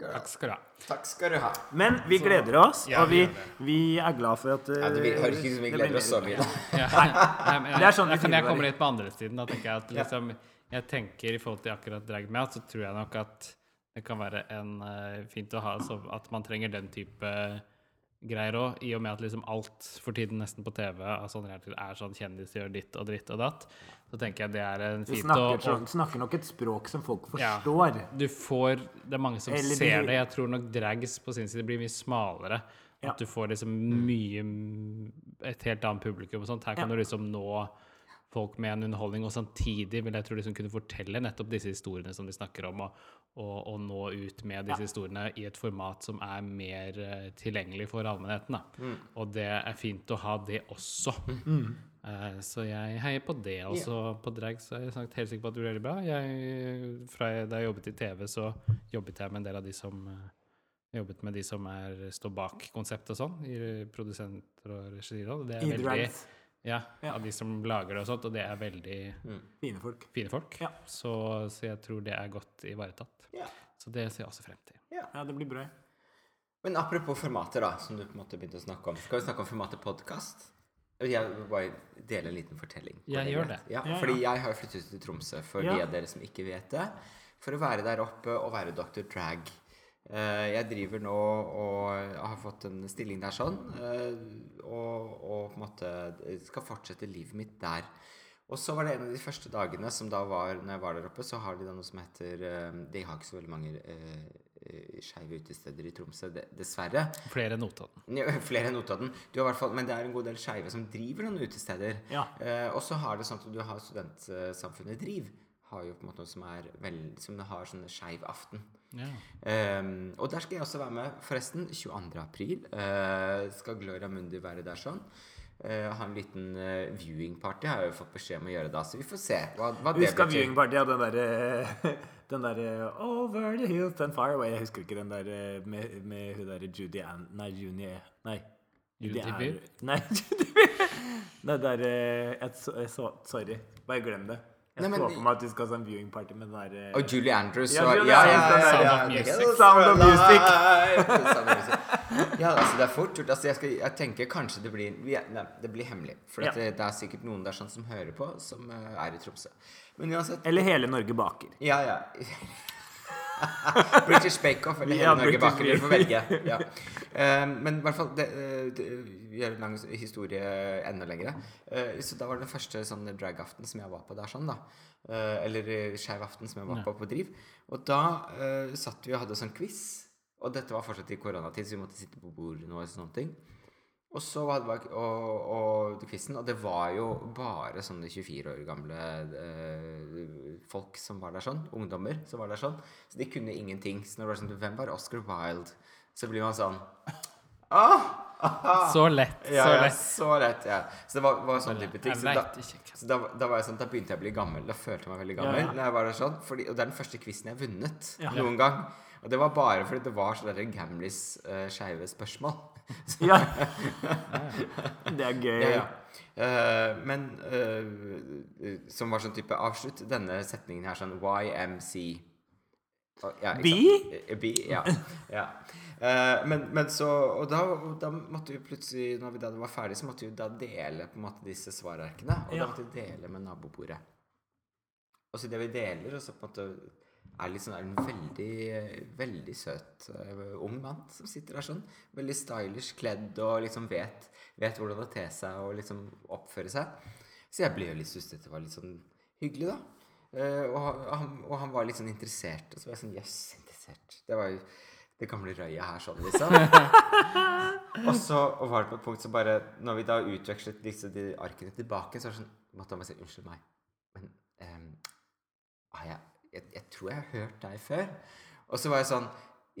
Takk skal du ha. Takk skal du ha. Men vi gleder oss, Ja, og vi vi, er glad for at Ja, det høres ikke ut som vi gleder oss så mye. Ja. Nei, men Det er sånn vi jeg, kan jeg komme litt på andre siden? Da tenker jeg at liksom Jeg tenker i forhold til akkurat drag med, så tror jeg nok at det kan være en uh, fint å ha så at man trenger den type greier òg, i og med at liksom alt for tiden nesten på TV av sånn er sånn kjendiser gjør ditt og dritt og datt, så tenker jeg det er en fint å snakker, sånn- snakker nok et språk som folk Ja. forstår. Du får Det er mange som Eller de- ser det. Jeg tror nok drags på sin side blir mye smalere. Ja. At du får liksom mye Et helt annet publikum og sånt. Her kan Ja. du liksom nå folk med en underholdning, og samtidig vil jeg tro liksom kunne fortelle nettopp disse historiene som de snakker om, og, og, og nå ut med disse Ja. historiene i et format som er mer uh, tilgjengelig for allmennheten. Mm. Og det er fint å ha det også. Eh, så jeg heier på det. Også på drag så er jeg sagt helt sikker på at det blir veldig bra. Jeg, fra jeg, da jeg jobbet i TV, så jobbet jeg med en del av de som uh, jobbet med de som er, står bak konseptet og sånn, i produsenter og regissører. Det er veldig. Ja, Ja. av de som lager det og sånt, og det er veldig Fine folk. fine folk. Ja. Så, så jeg tror det er godt ivaretatt. Ja. Så det ser jeg også frem til. Ja, det blir bra. Men apropos formater, da, som du på en måte begynte å snakke om. Skal vi snakke om formatet podkast? Jeg vil bare dele en liten fortelling. Jeg det gjør det. Ja, fordi jeg har flyttet ut til Tromsø, for Ja. de av dere som ikke vet det. For å være der oppe og være Dr. Drag. Eh, Jeg driver nå og har fått en stilling der sånn, eh, og, og på en måte skal fortsette livet mitt der. Og så var det en av de første dagene som da var når jeg var der oppe, så har de da noe som heter eh, De har ikke så veldig mange eh, eh, skeive utesteder i Tromsø, dessverre. Flere enn Notodden. Ja, Flere enn Notodden. Du har hvert men det er en god del skeive som driver noen utesteder. Ja. Eh, og så har det sånn at du har Studentsamfunnet Driv. Har jo på en måte noe som er vel, som har sånne skeiv aften. Ja. Ehm, og der skal jeg også være med, forresten. 22. april uh, skal Gloria Mundi være der sånn. Uh, ha en liten uh, viewing party har jeg jo fått beskjed om å gjøre da, så vi får se hva, hva det Husker betyr. viewing party av den derre Den derre Over the hills and far away. Jeg husker ikke den der med, med hun derre Judy Ann Nei, Juni Nei. Judy Beer? Nei, Judy Beer. Det derre jeg så- jeg så- Sorry. Bare glem det. Jeg Nei, men- så for meg at vi skal ha sånn viewing party med den derre Og Julie Andrews Ja, Julie ja, ja, Andrews, ja, ja, der ja, Sound of ja, Music. Sound of Music. Sound of Music. Ja, altså det er fort gjort. Altså, jeg, skal, jeg tenker kanskje det blir Nei, det blir hemmelig. For Ja. at det, det er sikkert noen der sånn som hører på, som uh, er i Tromsø. Men uansett Eller Hele Norge baker. Ja, ja. British Bake Off eller hele Ja, Norge baker. Dere får velge. Eh, men i hvert fall det, eh, det, Vi gjør en lang historie enda lengre. Eh, så da var det den første sånn drag-aften som jeg var på der, sånn da. Eh, eller skeiv aften som jeg var på på Driv. Og da uh, satt vi og hadde sånn quiz. Og dette var fortsatt i koronatid, så vi måtte sitte på bordene og sånne ting. Og så var det og, og quizen, og det var jo bare sånne 24 år gamle eh, folk som var der sånn. Ungdommer som var der sånn. Så de kunne ingenting. Så når det var sånn Hvem var Oscar Wilde? Så blir man sånn ah, Så lett. ja, så ja, lett. så lett. Ja. Så det var, var sånn type ting. Så da, så da, da var jeg sånn, da begynte jeg å bli gammel. Da følte jeg meg veldig gammel. Ja, ja. Jeg var sånn, fordi, og det er den første quizen jeg har vunnet Ja. noen gang. Og det var bare fordi det var sånne Gamlis uh, skeive spørsmål. Ja. Det er gøy. Ja, ja. Eh, men uh, som var sånn type avslutt denne setningen her sånn YMC. Ja, B? Bi, ja. ja. Eh, men, men så Og da, og da måtte vi plutselig, når vi da var ferdig, så måtte vi da dele på en måte disse svararkene. Og Ja. da måtte vi dele med nabobordet. Og så det vi deler, og så på en måte er sånn er en veldig, veldig søt uh, ung mann som sitter der sånn. Veldig stylish kledd og liksom vet, vet hvordan å te seg og liksom oppføre seg. Så jeg ble jo litt sussete. Det var litt sånn hyggelig, da. Uh, og, han- og, han, var litt sånn interessert. Og så var jeg sånn Jøss, interessert. Det var jo det gamle røyet her, sånn, liksom. og så og var det på et punkt så bare Når vi da utvekslet disse de arkene tilbake, så var det sånn måtte han bare si unnskyld meg, men um, ah, jeg, jeg, jeg tror jeg har hørt deg før. Og så var jeg sånn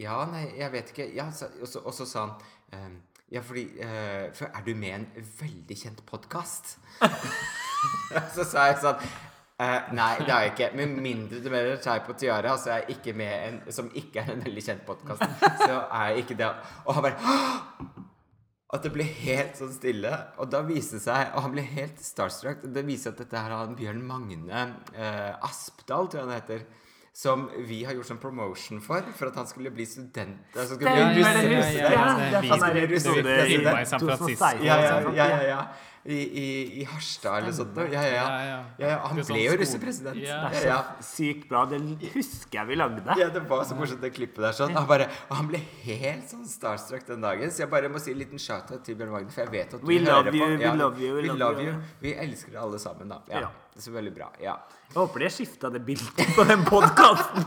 Ja, nei, jeg vet ikke. Ja, så, og, så, og så sa han um, Ja, fordi uh, For er du med i en veldig kjent podkast? så sa jeg sånn eh, Nei, det er jeg ikke. Med mindre du mener Chai på Tiara, så er jeg ikke med en som ikke er en veldig kjent podkast. Så er jeg ikke det. Og han bare at det ble helt sånn stille. Og da viste det seg Og han ble helt starstruck. Det viser at dette her er han Bjørn Magne uh, Aspdal, tror jeg han heter. Som vi har gjort sånn promotion for, for at han skulle bli student. Altså, skulle bli det russ- husker jeg. ja, ja, vi- der det- episode det- i filmet i San 2016. Francisco. ja, ja, sånn. ja, ja, ja. I, i, I Harstad eller sånt. Ja, ja, ja. Han Det er ble jo russepresident. Ja. Ja, ja. Sykt bra. Det husker jeg vi lagde. Ja, det var så morsomt, det klippet der. sånn Han bare, han ble helt sånn starstruck den dagen. Så jeg bare må si en liten shout-out til Bjørn Magne, for jeg vet at du We hører love på. you, we love you, we we love you. you. Vi elsker alle sammen, da. Ja, Ja. Det er så veldig bra. Ja. Jeg håper de skifta det bildet på den podkasten.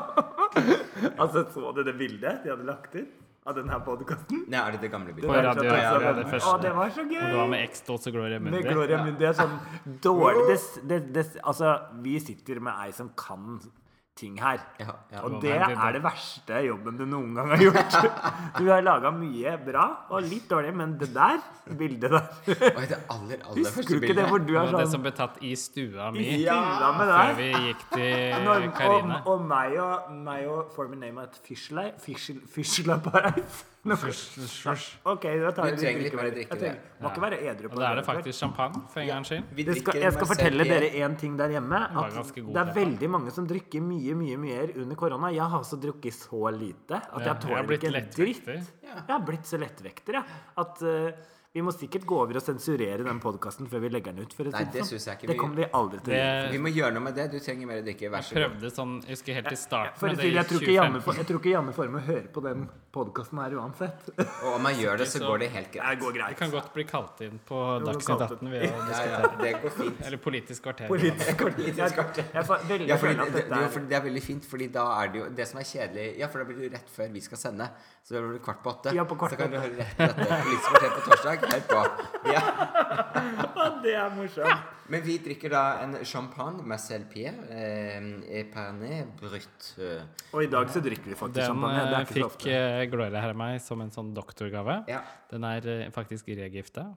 altså, så du det bildet de hadde lagt ut av denne podkasten? Nei, er det det gamle På bildet? radio, Ja, ja, det, ja. det Å, det var så gøy! Og det var med X-Dots og Gloria Med Gloria Mundi. Det er sånn dårlig det, det, det, Altså, vi sitter med ei som kan ting her. Ja, ja. Og Det er det verste jobben du noen gang har gjort. Du har laga mye bra og litt dårlig, men det der bildet der Oi, det aller, aller Husker første du ikke det hvor du er sånn, det som ble tatt i stua mi I Ja, før vi gikk til Karine. og, og meg og, meg og former name at Fishlei Fishlei Paradise. Ok, da tar Du vi trenger litt mer drikke, Jeg trenger- Må ikke være edru Og da er det faktisk champagne, for en gangs skyld. Vi Det skal, drikker jeg skal fortelle dere én ting der hjemme. var At ganske god det er veldig mange som drikker mye mye mer under korona. Jeg har også drukket så lite at Ja, jeg jeg har tåler blitt ikke en dritt. Jeg har blitt så lettvekter, jeg. At eh, vi må sikkert gå over og sensurere den podkasten før vi legger den ut. For Nei, det sånn. synes jeg ikke Det kommer vi aldri til å gjøre. Vi må gjøre noe med det. Du trenger mer drikke. Vær så god. prøvde sånn Jeg husker helt i starten å det, jeg tror ikke Janne 2015. for- jeg tror ikke Janne Forme hører på den podkasten her uansett. Og om man gjør det, så går det helt Det greit. Vi kan godt bli kalt inn på Dagsnytt 18 via å Ja, ja, diskutere. det går fint. Eller Politisk kvarter. Politisk kvarter. Jeg får Ja, er for det er veldig fint, fordi da er det jo Det som er kjedelig Ja, for da blir det rett før vi skal sende. Så det blir kvart på åtte. Ja, på kvart så kan du høre rett etter Politisk kvarter på torsdag. Hør på. Ja. Det er morsomt. Men vi drikker da en champagne Marcel Pierre. Eh, Epernay Brut. Og i dag så drikker vi faktisk Den champagne. Det eh, fikk eh, Gloria her av meg som en sånn doktorgave. Ja. Den er eh, faktisk regifta.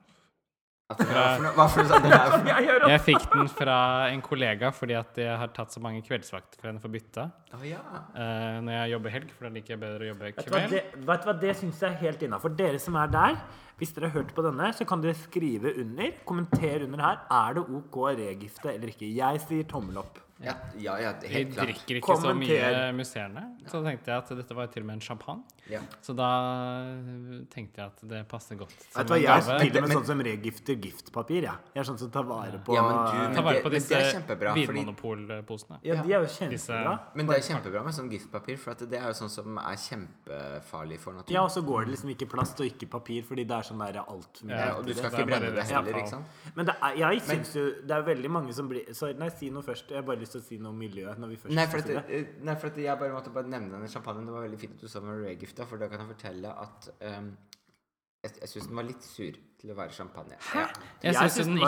Jeg fikk den fra en kollega fordi at jeg har tatt så mange kveldsvakter for henne for bytta. Å ja. uh, når jeg jobber helg, for da liker jeg bedre å jobbe Vet du hva, kveld. det, vet du hva, det syns jeg er helt innafor. Dere som er der, Hvis dere har hørt på denne, så kan dere skrive under. Kommentere under her. Er det OK å regifte eller ikke? Jeg sier tommel opp. Ja, ja, ja Vi helt klart. drikker ikke så mye musserende. Så tenkte jeg at dette var til og med en champagne. Ja. Så da tenkte jeg at det passer godt Vet du hva, Jeg er til og med sånn som regifter giftpapir. Jeg, jeg er sånn som tar vare på Ja, men du- Ta vare på disse Vinmonopolposene. Ja, de er jo Disse- kjempebra. Men det er kjempebra med sånn giftpapir, for at det er jo sånn som er kjempefarlig for naturen. Ja, og så går det liksom ikke plast og ikke papir, fordi det er sånn der altfor mye. Ja, og du skal ikke brenne det heller, ikke sant? Men det er, jeg syns jo Det er veldig mange som blir Sorry, nei, si noe først. Jeg har bare lyst til å si noe om miljø når vi først Nei, for at, eh, nei, for at jeg bare måtte bare nevne denne champagnen. Det var veldig fint at du sa med regifta, for da kan jeg fortelle at um, jeg, jeg syns den var litt sur til å være champagne. Ja. Jeg Jeg syns synes den den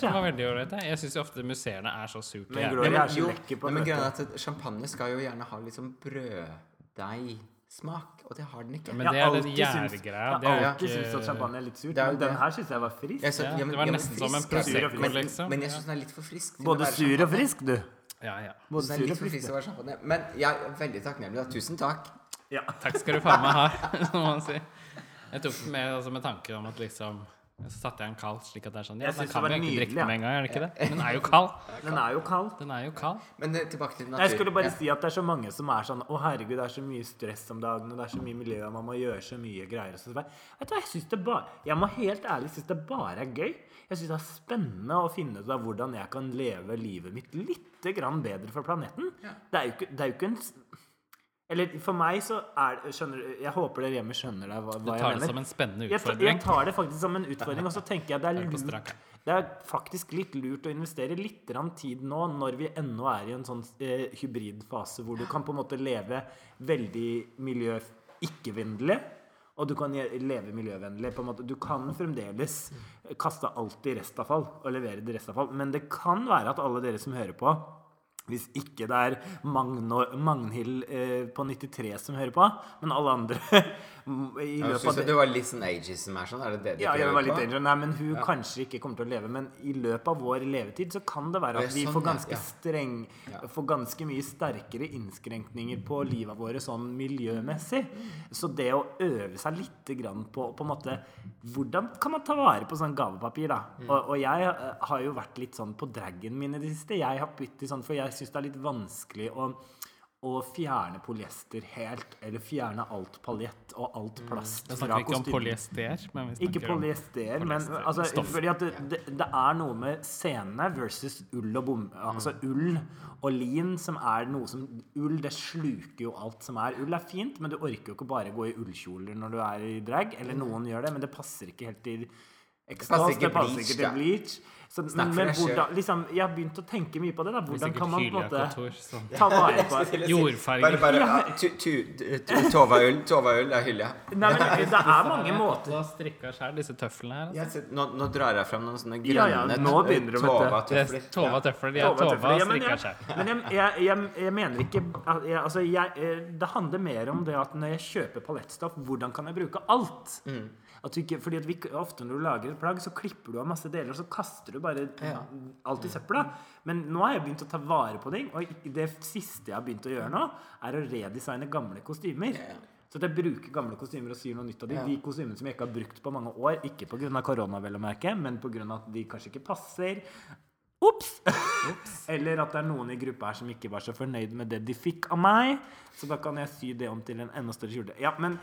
den var veldig ålreit. jeg. Syns ofte museene er så surt. Men lekker på nei, men greia er at champagne skal jo gjerne ha litt sånn brøddeigsmak, og det har den ikke. Men det er den gjærgreia. Jeg har alltid syntes at champagne er litt surt, men den her syns jeg var frisk. Jeg sa- Ja, men- det var nesten som en. Prosecco, Men- liksom. Men jeg syns den er litt for frisk. til å Både være sur og frisk, du. Ja, ja. Både sur og frisk. å være champagne. Men jeg er veldig takknemlig. da. Tusen takk. Ja. Takk skal du faen meg ha, som man sier. Jeg tok den med, altså, med tanke om at liksom Så satte jeg den kald, slik at det er sånn Ja, Jeg den kan vi ikke egentlig drikke med en gang, er det ikke det? Den er jo kald. Den er jo kald. Den er jo kald. Men eh, tilbake til natur. Jeg skulle bare Ja. si at det er så mange som er sånn Å, herregud, det er så mye stress om dagen, og det er så mye miljø, og man må gjøre så mye greier. Og så, videre. vet du hva, jeg synes det bare Jeg må helt ærlig synes det bare er gøy. Jeg syns det er spennende å finne ut av hvordan jeg kan leve livet mitt litt grann bedre for planeten. Det er jo ikke, det er jo ikke en Eller for meg så er det skjønner, Jeg håper dere hjemme skjønner deg hva, Du hva jeg tar det som en spennende utfordring. jeg tar det faktisk som en utfordring, og så tenker jeg det er lurt? Det er faktisk litt lurt å investere litt tid nå, når vi ennå er i en sånn eh, hybridfase hvor du kan på en måte leve veldig miljø-ikke-vennlig. Og du kan leve miljøvennlig. på en måte. Du kan fremdeles kaste alt i restavfall og levere det i restavfall. Men det kan være at alle dere som hører på, hvis ikke det er Magnhild eh, på 93 som hører på, men alle andre i løpet av det det var litt sånn ageism her, sånn? Er det det du ja, jeg var litt på? Nei, men hun kanskje ikke kommer til å leve. Men i løpet av vår levetid så kan det være at vi sånn, får ganske streng Får ganske mye sterkere innskrenkninger på livet våre sånn miljømessig. Så det å øve seg litt grann på på en måte Hvordan kan man ta vare på sånn gavepapir, da? Mm. Og, og jeg eh, har jo vært litt sånn på dragen min i det siste. Jeg har byttet sånn, for jeg syns det er litt vanskelig å å fjerne polyester helt, eller fjerne alt paljett og alt plast mm. fra snakker ikke om polyester, men vi Ikke polyester, men altså, fordi at det, det, det er noe med sene versus ull og bom... Altså ull og lin som er noe som Ull, det sluker jo alt som er. Ull er fint, men du orker jo ikke bare gå i ullkjoler når du er i drag. Eller noen gjør det, men det passer ikke helt til ikke det passer ikke til bleach. Så, men, men hvordan, liksom, jeg har begynt å tenke mye på det. da Hvordan kan man på en måte. Sånn. ta vare på Jordfarger. Bare, Tova-ull er hylle. Nei, men det er mange måter å strikke sjøl disse tøflene her. Altså. Nå, nå drar jeg fram noen sånne Ja, ja, nå begynner du. Det Tova-tøfler. er Tova tøfler. De er Tova Tova strikka jeg- sjøl. Men jeg, jeg, jeg, jeg mener ikke at jeg, altså jeg, eh, Det handler mer om det at når jeg kjøper palettstoff, hvordan kan jeg bruke alt? At du ikke, fordi at vi, Ofte når du lager et plagg, så klipper du av masse deler, og så kaster du bare alt i søpla. Men nå har jeg begynt å ta vare på ting, og det siste jeg har begynt å gjøre nå, er å redesigne gamle kostymer. Så at jeg bruker gamle kostymer og syr noe nytt av de. De kostymene som jeg ikke har brukt på mange år, ikke pga. korona, vel å merke, men pga. at de kanskje ikke passer. Ops! Eller at det er noen i gruppa her som ikke var så fornøyd med det de fikk av meg. Så da kan jeg sy det om til en enda større kjole. Ja, men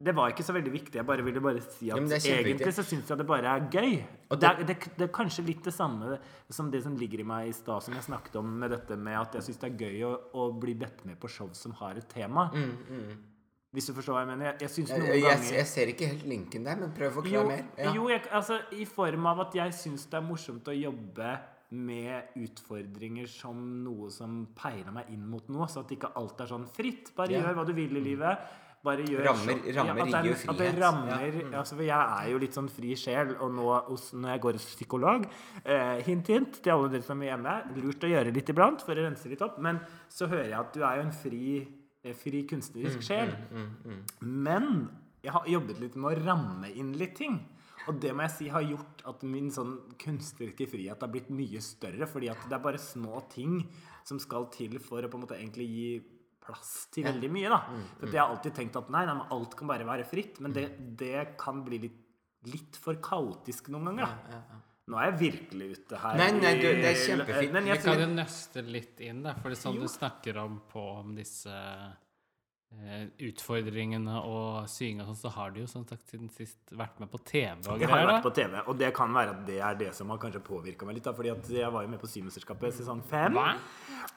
det var ikke så veldig viktig. Jeg bare ville bare si at Ja, det egentlig så syns jeg det bare er gøy. Og det, er, det, det er kanskje litt det samme som det som ligger i meg i stad, som jeg snakket om med dette med at jeg syns det er gøy å, å bli bedt med på show som har et tema. Hvis du forstår hva jeg mener. Jeg, jeg Mm, Jeg, ganger jeg ser ikke helt linken der, men prøv å forklare jo, mer. Ja. jo altså, i form av at jeg syns det er morsomt å jobbe med utfordringer som noe som peiler meg inn mot noe, så at ikke alt er sånn fritt. Bare yeah. gjør hva du vil i livet. Bare gjør Rammer- så- rammer er- gir jo At det rammer, Ja. Mm. altså, for jeg er jo litt sånn fri sjel, og nå når jeg går hos psykolog eh, Hint, hint til alle dere som er hjemme. Lurt å gjøre litt iblant for å rense litt opp. Men så hører jeg at du er jo en fri, eh, fri Mm, kunstnerisk sjel. Men jeg har jobbet litt med å ramme inn litt ting. Og det må jeg si har gjort at min sånn kunstneriske frihet har blitt mye større. Fordi at det er bare små ting som skal til for å på en måte egentlig gi plass til veldig mye, da. For jeg har alltid tenkt at nei, nei, men alt kan bare være fritt. Men det, det kan bli litt, litt for kaotisk noen ganger, da. Nå er jeg virkelig ute her. Nei, nei, du, det er kjempefint. Men Vi jeg kan jo nøste litt inn, da. For det er sånn Jo. du snakker om på om disse utfordringene og syinga sånn, så har du jo som sagt siden sist vært med på TV og jeg har greier. vært på. TV, og det kan være at det er det som har kanskje påvirka meg litt. da, fordi at jeg var jo med på Symesterskapet sesong fem.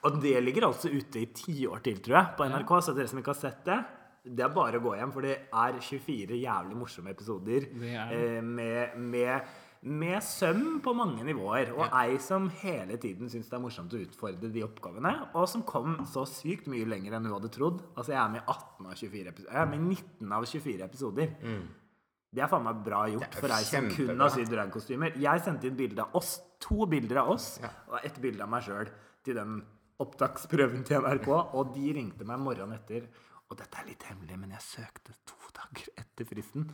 Og det ligger altså ute i ti år til, tror jeg, på NRK. Så dere som ikke har sett det, det er bare å gå hjem, for det er 24 jævlig morsomme episoder Det det. eh, med, med, med søm på mange nivåer. Og ei som hele tiden syns det er morsomt å utfordre de oppgavene, og som kom så sykt mye lenger enn hun hadde trodd. Altså, jeg er med i 18 av 24 episoder. Jeg er med i 19 av 24 episoder. Det er faen meg bra gjort for ei som kun har sydd dragkostymer. Jeg sendte inn bilde av oss, to bilder av oss, og ett bilde av meg sjøl til den opptaksprøven til NRK, og de ringte meg morgenen etter. Og dette er litt hemmelig, men jeg søkte to dager etter fristen.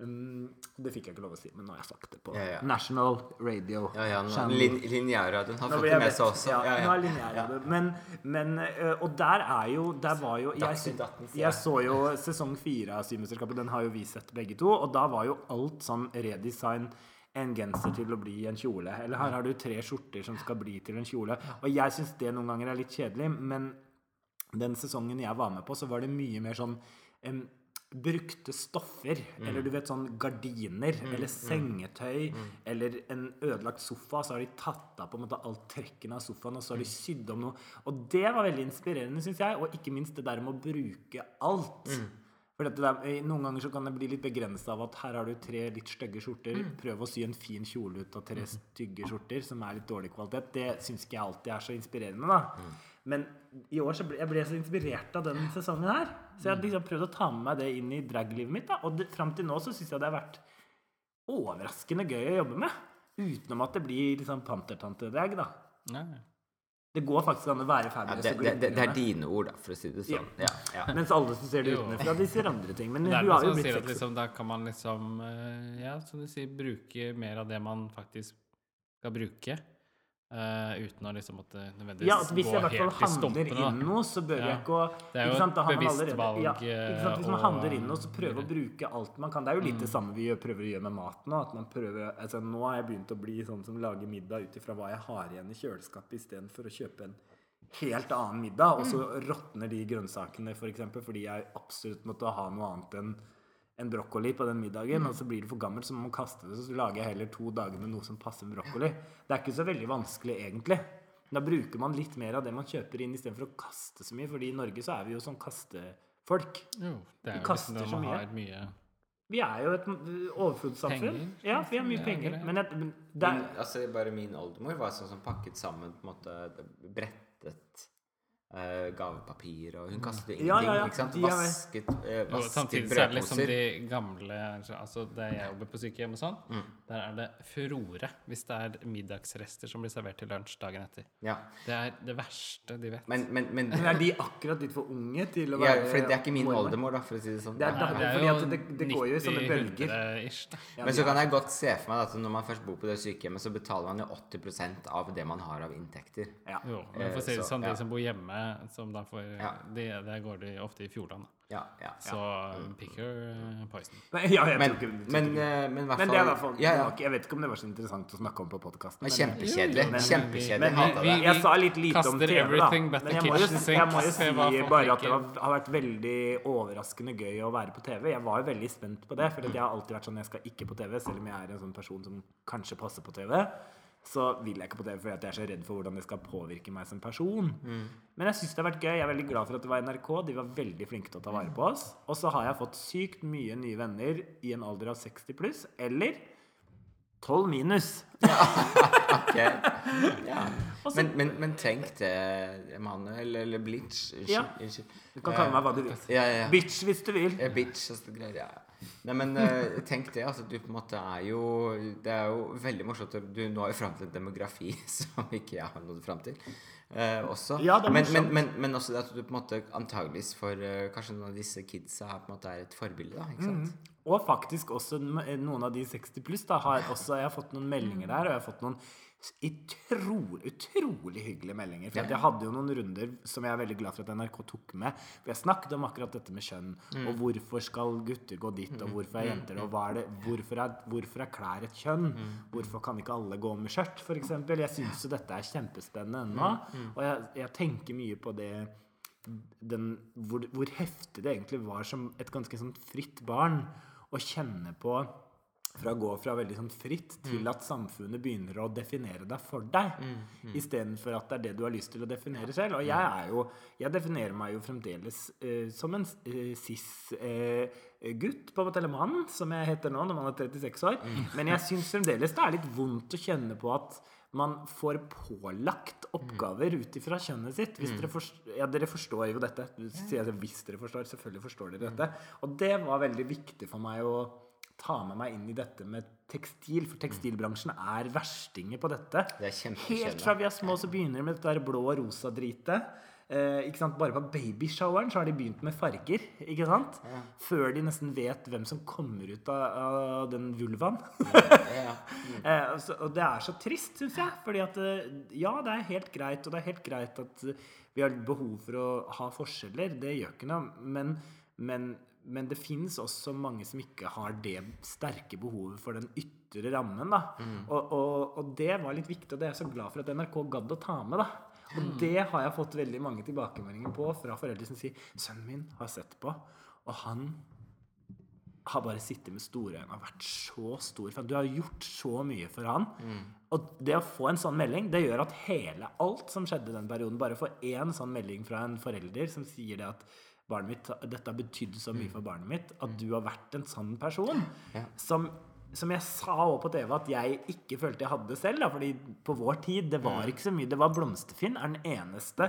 Um, det fikk jeg ikke lov å si, men nå har jeg sagt det på Ja, ja. National Radio. Ja, ja, nå- lin, Lineærradioen har Nå fått det med seg også. Ja, Ja, nå ja. er lineær. Men, men ø, Og der er jo Der var jo Jeg, Dagsnytt 18, ser jeg. jeg så jo sesong fire av Symesterskapet. Den har jo vi sett begge to. Og da var jo alt sånn redesign en genser til å bli en kjole. Eller her har du tre skjorter som skal bli til en kjole. Og jeg syns det noen ganger er litt kjedelig, men den sesongen jeg var med på, så var det mye mer sånn em, brukte stoffer. Eller du vet sånn gardiner. eller sengetøy. Eller en ødelagt sofa. Så har de tatt av på en måte alt trekken av sofaen, og så har de sydd om noe. Og det var veldig inspirerende, syns jeg. Og ikke minst det der med å bruke alt. For dette der, Noen ganger så kan det bli litt begrensa av at her har du tre litt stygge skjorter. Prøv å sy en fin kjole ut av tre stygge skjorter som er litt dårlig kvalitet. Det syns ikke jeg alltid er så inspirerende. da Men i år så ble jeg ble så inspirert av den sesongen her. Så jeg har liksom prøvd å ta med meg det inn i draglivet mitt. da Og det, fram til nå så syns jeg det har vært overraskende gøy å jobbe med. Utenom at det blir liksom pantertante-drag, da. Nei. Det går faktisk an å være Ja, det, det, det, det er dine ord, da, for å si det sånn. Ja, ja. Mens alle som ser det utenfra, de ser andre ting. Men hun har jo blitt sexy. liksom, da kan man liksom eh, Ja, som du sier, bruke mer av det man faktisk skal bruke. Eh, uten å liksom måtte nødvendigvis Ja, at hvis jeg i gå hvert fall handler inn noe, så bør Ja. jeg ikke å Det er jo et bevisst valg, Ja, hvis man eh, handler inn noe, så prøve å bruke alt man kan. Det er jo litt det samme vi prøver å gjøre med mat nå. Prøver, altså, nå har jeg begynt å bli sånn som lager middag ut ifra hva jeg har igjen i kjøleskapet, istedenfor å kjøpe en helt annen middag, og så råtner de grønnsakene, f.eks., for fordi jeg absolutt måtte ha noe annet enn en brokkoli på den middagen, og så blir det for gammelt, så må man kaste det. Så lager jeg heller to dager med noe som passer med brokkoli. Det er ikke så veldig vanskelig, egentlig. Da bruker man litt mer av det man kjøper inn, istedenfor å kaste så mye. fordi i Norge så er vi jo sånn kastefolk. Jo, det er Vi jo kaster liksom så mye. har mye Vi er jo et mm, overflodssamfunn. Ja, vi har mye penger. Men jeg, men det Min, er, altså, bare min oldemor var sånn som pakket sammen på en måte brettet eh, gavepapir, og hun kastet ingenting. Ja, ja, ja. Ikke sant? De Vasket, brødposer. Jo, vasket samtidig så er det liksom de gamle Altså der jeg jobber på sykehjem og sånn, der er det furore hvis det er middagsrester som blir servert til lunsj dagen etter. Ja. Det er det verste de vet. Men, men, men men er de akkurat litt for unge til å ja, være for det er ikke min oldemor, da, for å si det sånn. Det er Nei. da- fordi at det- det går jo i sånne bølger. 90-100-ish, da. Men så kan jeg godt se for meg at når man først bor på det sykehjemmet, så betaler man jo 80% av det man har av inntekter. ja. Jo, men for å si det sånn, de som bor hjemme, som da får Ja. det, det går de ofte i Fjordland. da. Ja, ja. Så pick your uh, poison. Men, ja, jeg Men, tror ikke- men, eh, men Men det er i hvert fall fall ja, ja. Jeg vet ikke om det var så interessant å snakke om på podkasten. Men Kjempekjedelig. men- Kjempekjedelig. Men vi, jeg sa litt lite om TV, da. Men jeg må jo, jeg må jo si bare at det var, har vært veldig overraskende gøy å være på TV. Jeg var jo veldig spent på det, for jeg har alltid vært sånn jeg skal ikke på TV, selv om jeg er en sånn person som kanskje passer på TV. Så vil jeg ikke på TV fordi jeg er så redd for hvordan det skal påvirke meg som person. Men jeg syns det har vært gøy. Jeg er veldig glad for at det var NRK. De var veldig flinke til å ta vare på oss. Og så har jeg fått sykt mye nye venner i en alder av 60 pluss, eller 12 minus. Ja. Og så- Men, men, men tenk det, Emanuel, eller Blitch. Ja. Du kan kalle meg hva du vil. Ja, ja, ja. Bitch hvis du vil. Bitch og sånne greier. Ja. Nei, men eh, tenk det. altså Du på en måte er jo Det er jo veldig morsomt du når jo fram til en demografi som ikke jeg har nådd fram til. eh, også. Ja, det er men, men, men, men også at du på en måte antageligvis for eh, kanskje noen av disse kidsa her på en måte er et forbilde. da, ikke sant? Og faktisk også noen av de 60 pluss da, har også Jeg har fått noen meldinger der, og jeg har fått noen utrolig, utrolig hyggelige meldinger. For jeg hadde jo noen runder som jeg er veldig glad for at NRK tok med. For jeg snakket om akkurat dette med kjønn, og hvorfor skal gutter gå dit, og hvorfor er jenter det, og hva er det, hvorfor, er, hvorfor er klær et kjønn? Hvorfor kan ikke alle gå med skjørt, f.eks.? Jeg syns jo dette er kjempespennende ennå, og jeg, jeg tenker mye på det den, hvor, hvor heftig det egentlig var som et ganske sånn fritt barn å kjenne på fra å gå fra veldig sånn fritt til at samfunnet begynner å definere deg for deg, mm, istedenfor at det er det du har lyst til å definere selv. Og jeg er jo Jeg definerer meg jo fremdeles uh, som en uh, cis-gutt, på en måte, eller mann, som jeg heter nå, når man er 36 år. Men jeg syns fremdeles det er litt vondt å kjenne på at man får pålagt oppgaver ut ifra kjønnet sitt. Hvis dere, forstår, ja, dere forstår jo dette. Hvis dere forstår. Selvfølgelig forstår dere dette. Og det var veldig viktig for meg å ta med meg inn i dette med tekstil. For tekstilbransjen er verstinger på dette. Det er. Helt fra vi er små, så begynner de med dette der blå og rosa dritet. Eh? Bare på babyshoweren så har de begynt med farger. ikke sant? Før de nesten vet hvem som kommer ut av, av den vulvaen. Ja, ja. Eh, så, og det er så trist, syns jeg. Fordi at eh, ja, det er helt greit, og det er helt greit at eh, vi har behov for å ha forskjeller. Det gjør ikke noe. Men, men, men det fins også mange som ikke har det sterke behovet for den ytre rammen. da. Og, og, og det var litt viktig, og det er jeg så glad for at NRK gadd å ta med. da. Og det har jeg fått veldig mange tilbakemeldinger på fra foreldre som sier 'Sønnen min har sett på, og han har bare sittet med store øyne og vært så stor fan. Du har gjort så mye for han. Og det å få en sånn melding, det gjør at hele alt som skjedde den perioden Bare få én sånn melding fra en forelder som sier det at barnet mitt, dette har betydd så mye for barnet mitt, at du har vært en sånn person. Ja. Som, som jeg sa også på TV at jeg ikke følte jeg hadde selv. Da, fordi på vår tid, det var ikke så mye. Det var Blomsterfinn er den eneste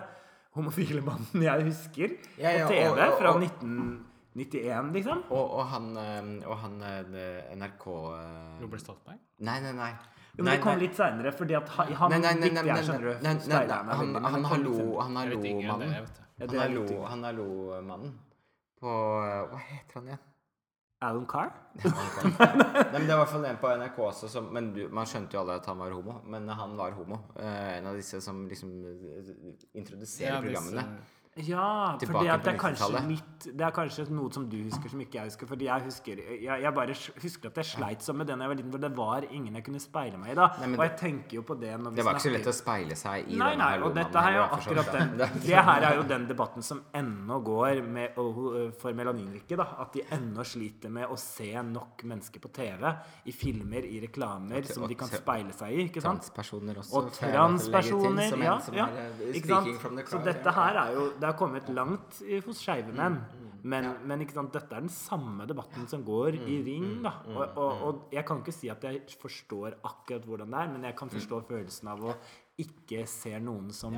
homofile mannen jeg husker Ja, ja, på TV og- og- fra og- 1991, liksom. Og, og han, og han eh, NRK eh, Robert Stoltenberg? Nei, nei, nei. Jo, men Nei, det kom nei. litt seinere, fordi at han, han Nei, nei, nei, nei, nei, nei, nei, nei, nei, han, han hallo-mannen. dere, vet du. Ja, det Han litt hallo- hallo-mannen på Hva heter han igjen? Alan Carr? Nei, men Det var i hvert fall en på NRK også som Men du, man skjønte jo alle at han var homo. Men han var homo. Eh, en av disse som liksom eh, introduserer Ja, disse- programmene. Ja, for det, at det, er 90-tallet. det er kanskje noe som du husker som ikke jeg husker. Fordi jeg husker Jeg, jeg bare husker at jeg sleit sånn med det da jeg var liten, for det var ingen jeg kunne speile meg i da. Nei, og jeg tenker jo på det når vi Det var ikke så lett å speile seg i Nei, denne nei, og dette her er jo akkurat den Det her er jo den debatten som ennå går med, for melaninrike. da At de ennå sliter med å se nok mennesker på TV, i filmer, i reklamer, som de kan speile seg i. ikke sant? Transpersoner også. Og transpersoner. Ja, ja. eh, Ikke sant? Så dette her er jo Det har kommet langt hos skeive menn. Mm, Men, men ikke sant, dette er den samme debatten som går Mm, i ring. og, og, og jeg kan ikke si at jeg forstår akkurat hvordan det er, men jeg kan Mm. forstå følelsen av å ikke se noen som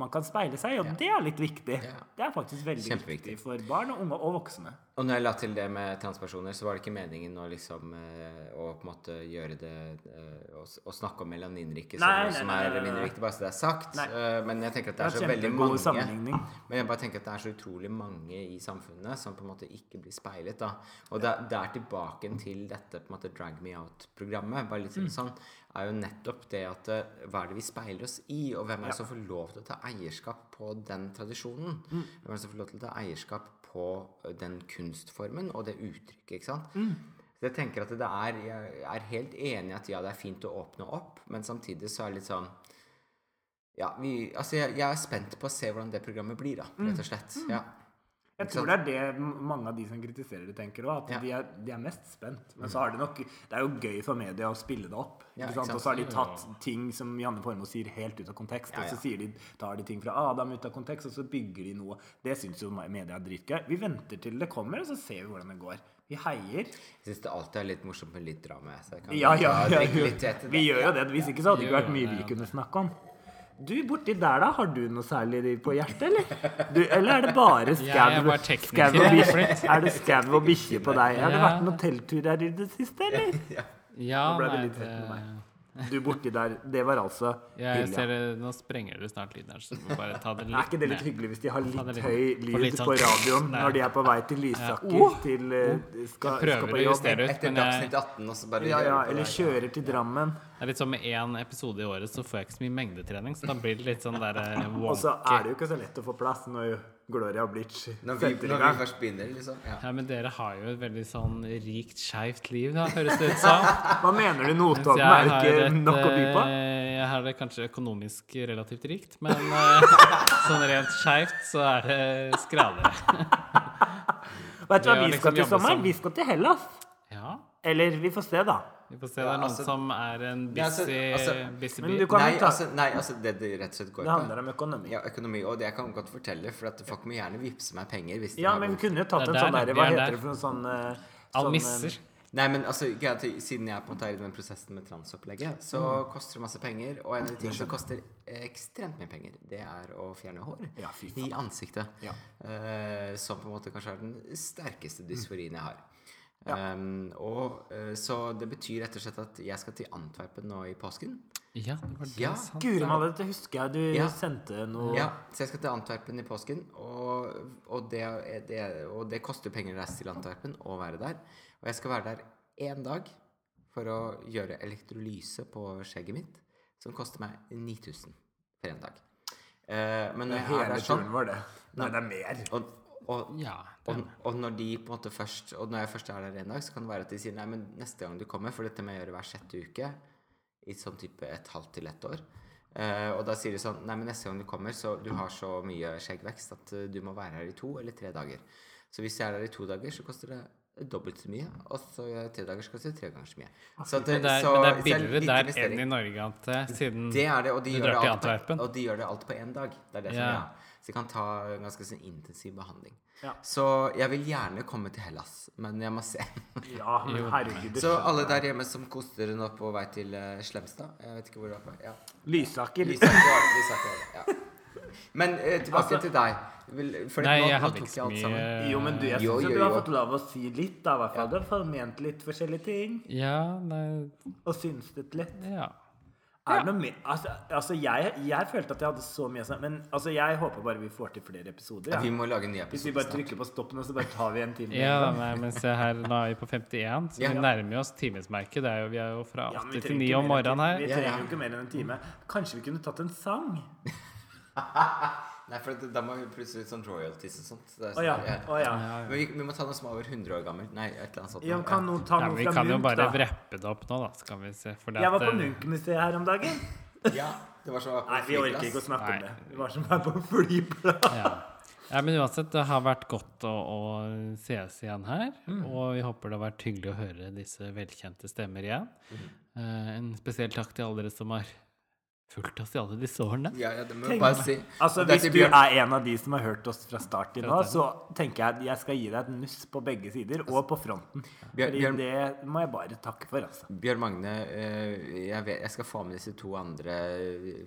man kan speile seg og det er litt viktig. Ja. Det er faktisk veldig viktig for barn og unge og voksne. Og når jeg la til det med transpersoner, så var det ikke meningen å liksom eh, Å på en måte gjøre det eh, Å, å snakke om melaninrike som Nei, nei, som er nei, mindre viktig, bare så det er sagt. Eh, men jeg tenker at det er Det så veldig mange. Men jeg bare tenker at det er så utrolig mange i samfunnet som på en måte ikke blir speilet. da Og det, det er tilbake til dette på en måte Drag Me Out-programmet. Bare litt Mm. sånn er jo nettopp det at eh, hva er det vi speiler oss i, og hvem er det som får lov til å ta eierskap på den tradisjonen? Mm. Hvem er det som får lov til å ta eierskap på eh, den kunstformen og det uttrykket, ikke sant? Mm. Så jeg tenker at det er Jeg er helt enig i at ja, det er fint å åpne opp, men samtidig så er det litt sånn ja, vi, altså jeg, jeg er spent på å se hvordan det programmet blir, da, Mm. rett og slett. Ja. Jeg tror det er det mange av de som kritiserer det, tenker òg. At Ja. de, er, de er mest spent. Men så har det nok Det er jo gøy for media å spille det opp. Ja? Og så har de tatt ting som Janne Formoe sier, helt ut av kontekst. Ja, Og så de, tar de ting fra Adam ut av kontekst, og så bygger de noe. Det syns jo media er dritgøy. Vi venter til det kommer, og så ser vi hvordan det går. Vi heier. Jeg syns det alltid er litt morsomt med litt drama. Så jeg kan Ja, ja, ja, ja. litt Vi gjør jo det. Hvis ikke så hadde det ikke vært mye vi kunne snakke om. Du, borti der, da? Har du noe særlig på hjertet, eller? Du, eller er det bare skau? Er det skau og bikkje på deg? Har det vært noen teltturer i det siste, eller? Ja, Nå ble det litt med meg. Du borti der, det var altså Jeg Hilja. ser Nå sprenger det snart lyden her, så bare ta det litt Er ikke det litt hyggelig hvis de har litt litt- høy lyd litt sånn- på radioen når de er på vei til Lysaker Ja. til eh, skal, jeg prøver å justere ut, Etter Dagsnytt 18, og så bare Ja, ja, eller kjører til Drammen. det er litt sånn med én episode i året, så får jeg ikke så mye mengdetrening, så da blir det litt sånn der wonky. Og så er det jo ikke så lett å få plass når Gloria Blitz Når vi, når vi først begynner, liksom. Ja. Ja, men dere har jo et veldig sånn rikt, skeivt liv, da, høres det ut som. Hva mener du? Notodden er har ikke et, nok å by på? eh, Jeg har det kanskje økonomisk relativt rikt, men eh, sånn rent skeivt så er det skralere. Vet du hva vi liksom skal til jobbe sommeren? Vi skal til Hellas. Ja, Eller vi får se, da. Vi får se. Det er noen altså- som er en altså- busy, altså- busy by. Nei, altså, nei, altså det det rett og slett går Det handler på om økonomi. ja, økonomi, og det jeg kan godt fortelle, for at folk må gjerne vippse meg penger hvis Ja, men vi kunne jo tatt en der, sånn der, Hva er heter der. det for noen sånn eh, sånn, eh, Almisser. Nei, men altså, siden jeg på en måte er i den prosessen med transopplegget, så koster det masse penger. Og en av de tingene som koster ekstremt mye penger, det er å fjerne hår Ja, i ansiktet. Ja. Uh, som på en måte kanskje er den sterkeste dysforien jeg har. Ja. Um, og eh, Så det betyr rett og slett at jeg skal til Antwerpen nå i påsken. Ja, det var det Ja, sant. Guri malla, dette husker jeg du Ja. sendte noe Ja, så jeg skal til Antwerpen i påsken, og, og, det, er- det, og det koster penger å reise til Antwerpen og være der. Og jeg skal være der én dag for å gjøre elektrolyse på skjegget mitt, som koster meg 9000 for én dag. Uh, men når jeg er der sånn turen var det. Nei, det er mer. og, og, Ja, og, og når de på en måte først Og når jeg først er der en dag, så kan det være at de sier nei, men neste gang du kommer For dette må jeg gjøre hver sjette uke i sånn type et halvt til ett år. Eh, og da sier de sånn Nei, men neste gang du kommer, så du har så mye skjeggvekst at eh, du må være her i to eller tre dager. Så hvis jeg er der i to dager, så koster det dobbelt så mye. Og så i tre dager, koster det tre ganger så mye. Så at Men det er, så- men det er billigere der enn i Norge, Ante, siden Det er det, de, Du drar til på, Antwerpen? og de gjør det alt på én dag. Det er det som Ja. er greia. Så de kan ta en ganske sånn intensiv behandling. Ja. Så jeg vil gjerne komme til Hellas, men jeg må se. Ja, men herregud. Så alle der hjemme som koster nå på vei til eh, Slemstad Jeg vet ikke hvor det er på. Ja. Lysaker. Lysaker, Lysaker, ja. Men eh, tilbake Altså- til deg. Vil, Nei, nå, jeg hadde ikke så mye Jo, men du, jeg syns du har fått lov å si litt, da, i hvert fall. Du har forment ment litt forskjellige ting. Ja, nei, Og synstet litt. ja. Er det noe mer Altså, altså jeg, jeg følte at jeg hadde så mye å si, men altså, jeg håper bare vi får til flere episoder. Ja. Vi må lage en ny Hvis vi episode bare snart. trykker på stoppen, og så bare tar vi en time. Ja, nei, men se her, nå er vi på 51, så Ja. vi nærmer oss timesmerket. Det er jo, vi er jo fra Ja, men vi 8 til 9 ikke om mer enn morgenen her. Vi Ja, trenger ja. jo ikke mer enn en time. Kanskje vi kunne tatt en sang? Nei, for da må vi plutselig ut sånn royalties og sånt. Det oh, Å ja. Oh, ja. Å ja. Men vi, vi må ta noe som er over 100 år gammelt. Nei, et eller annet sånt. ja kan noen ta noe men vi fra kan jo bare da? wrappe det opp nå, da. Skal vi se. For det Jeg var på eh, Munch-museet her om dagen. Ja, det var som å være på Nei, vi orker ikke å snakke Nei. om det. Vi var som her på flyplass. Ja. ja, men uansett, det har vært godt å, å sees igjen her. Mm. Og vi håper det har vært hyggelig å høre disse velkjente stemmer igjen. Eh, en spesiell takk til alle dere som har fulgt oss i alle disse årene. Ja, ja, det må jeg bare si. Altså, Hvis du er en av de som har hørt oss fra start til nå, så tenker jeg at jeg skal gi deg et nuss på begge sider, og på fronten. Bjørn- Fordi Bjørn- det må jeg bare takke for, altså. Bjørn Magne, eh, jeg, vet, jeg skal få med disse to andre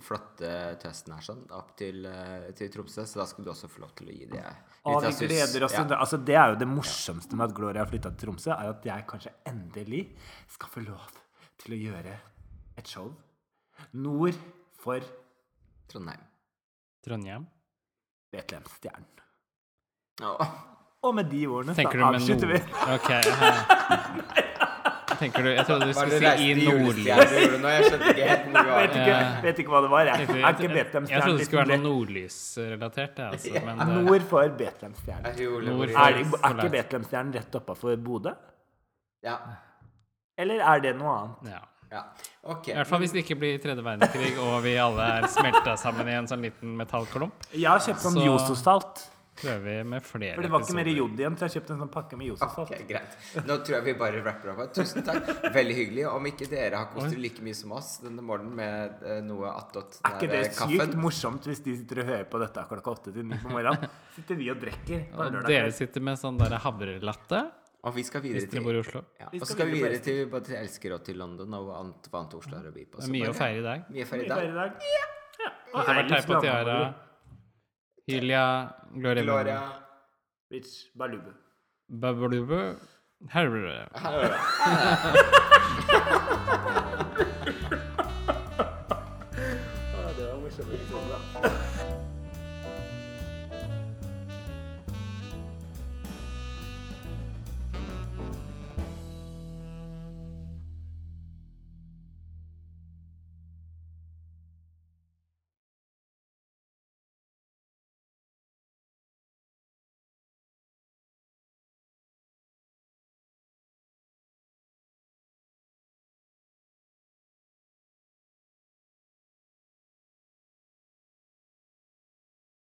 flotte tøstene her sånn, opp til, eh, til Tromsø, så da skal du også få lov til å gi det litt vi gleder oss Ja. altså, Det er jo det morsomste med at Gloria har flytta til Tromsø, er at jeg kanskje endelig skal få lov til å gjøre et show nord for Trondheim. Trondheim. Betlehemsstjernen. Åh. Og med de ordene Tenker så avslutter vi. Ok. Tenker du Jeg trodde du Var skulle si i nordlys. Jeg skjønte ikke helt hvor du var. Vet ikke, vet ikke hva det var, jeg. Jeg, jeg, jeg, jeg trodde det skulle være noe nordlysrelatert, altså. Men Nord for Betlehemsstjernen. Er Er, er ikke forlatt. Betlehemsstjernen rett oppafor Bodø? Ja. Eller er det noe annet? ja. Ja. Okay. I hvert fall hvis det ikke blir tredje verdenskrig og vi alle er smelta sammen i en sånn liten metallklump. Jeg har kjøpt sånn Så- Jososalt. Prøver vi med flere For det var ikke mer jod igjen, så jeg kjøpte en sånn pakke med Jososalt. Ok, greit. Nå tror jeg vi bare rapper opp. Tusen takk. Veldig hyggelig. Om ikke dere har kost dere like mye som oss denne morgenen med eh, noe attåt Er ikke det der, eh, sykt morsomt hvis de sitter og hører på dette klokka åtte til ni på morgenen? Sitter vi og drikker Og dere sitter med sånn der havrelatte Og vi skal videre hvis dere til bor i Oslo. ja. Vi Og så skal vi videre til både til Elsker og til London og hva annet, hva annet Oslo har å by på. Det er mye å feire i dag. Mye å feire i dag. ferie i dag. Ja. Og har vært Eilifs Teip Tiara. Hylia, Gloria Gloria Rich Balubu. Babalubu. Herre. Her er det.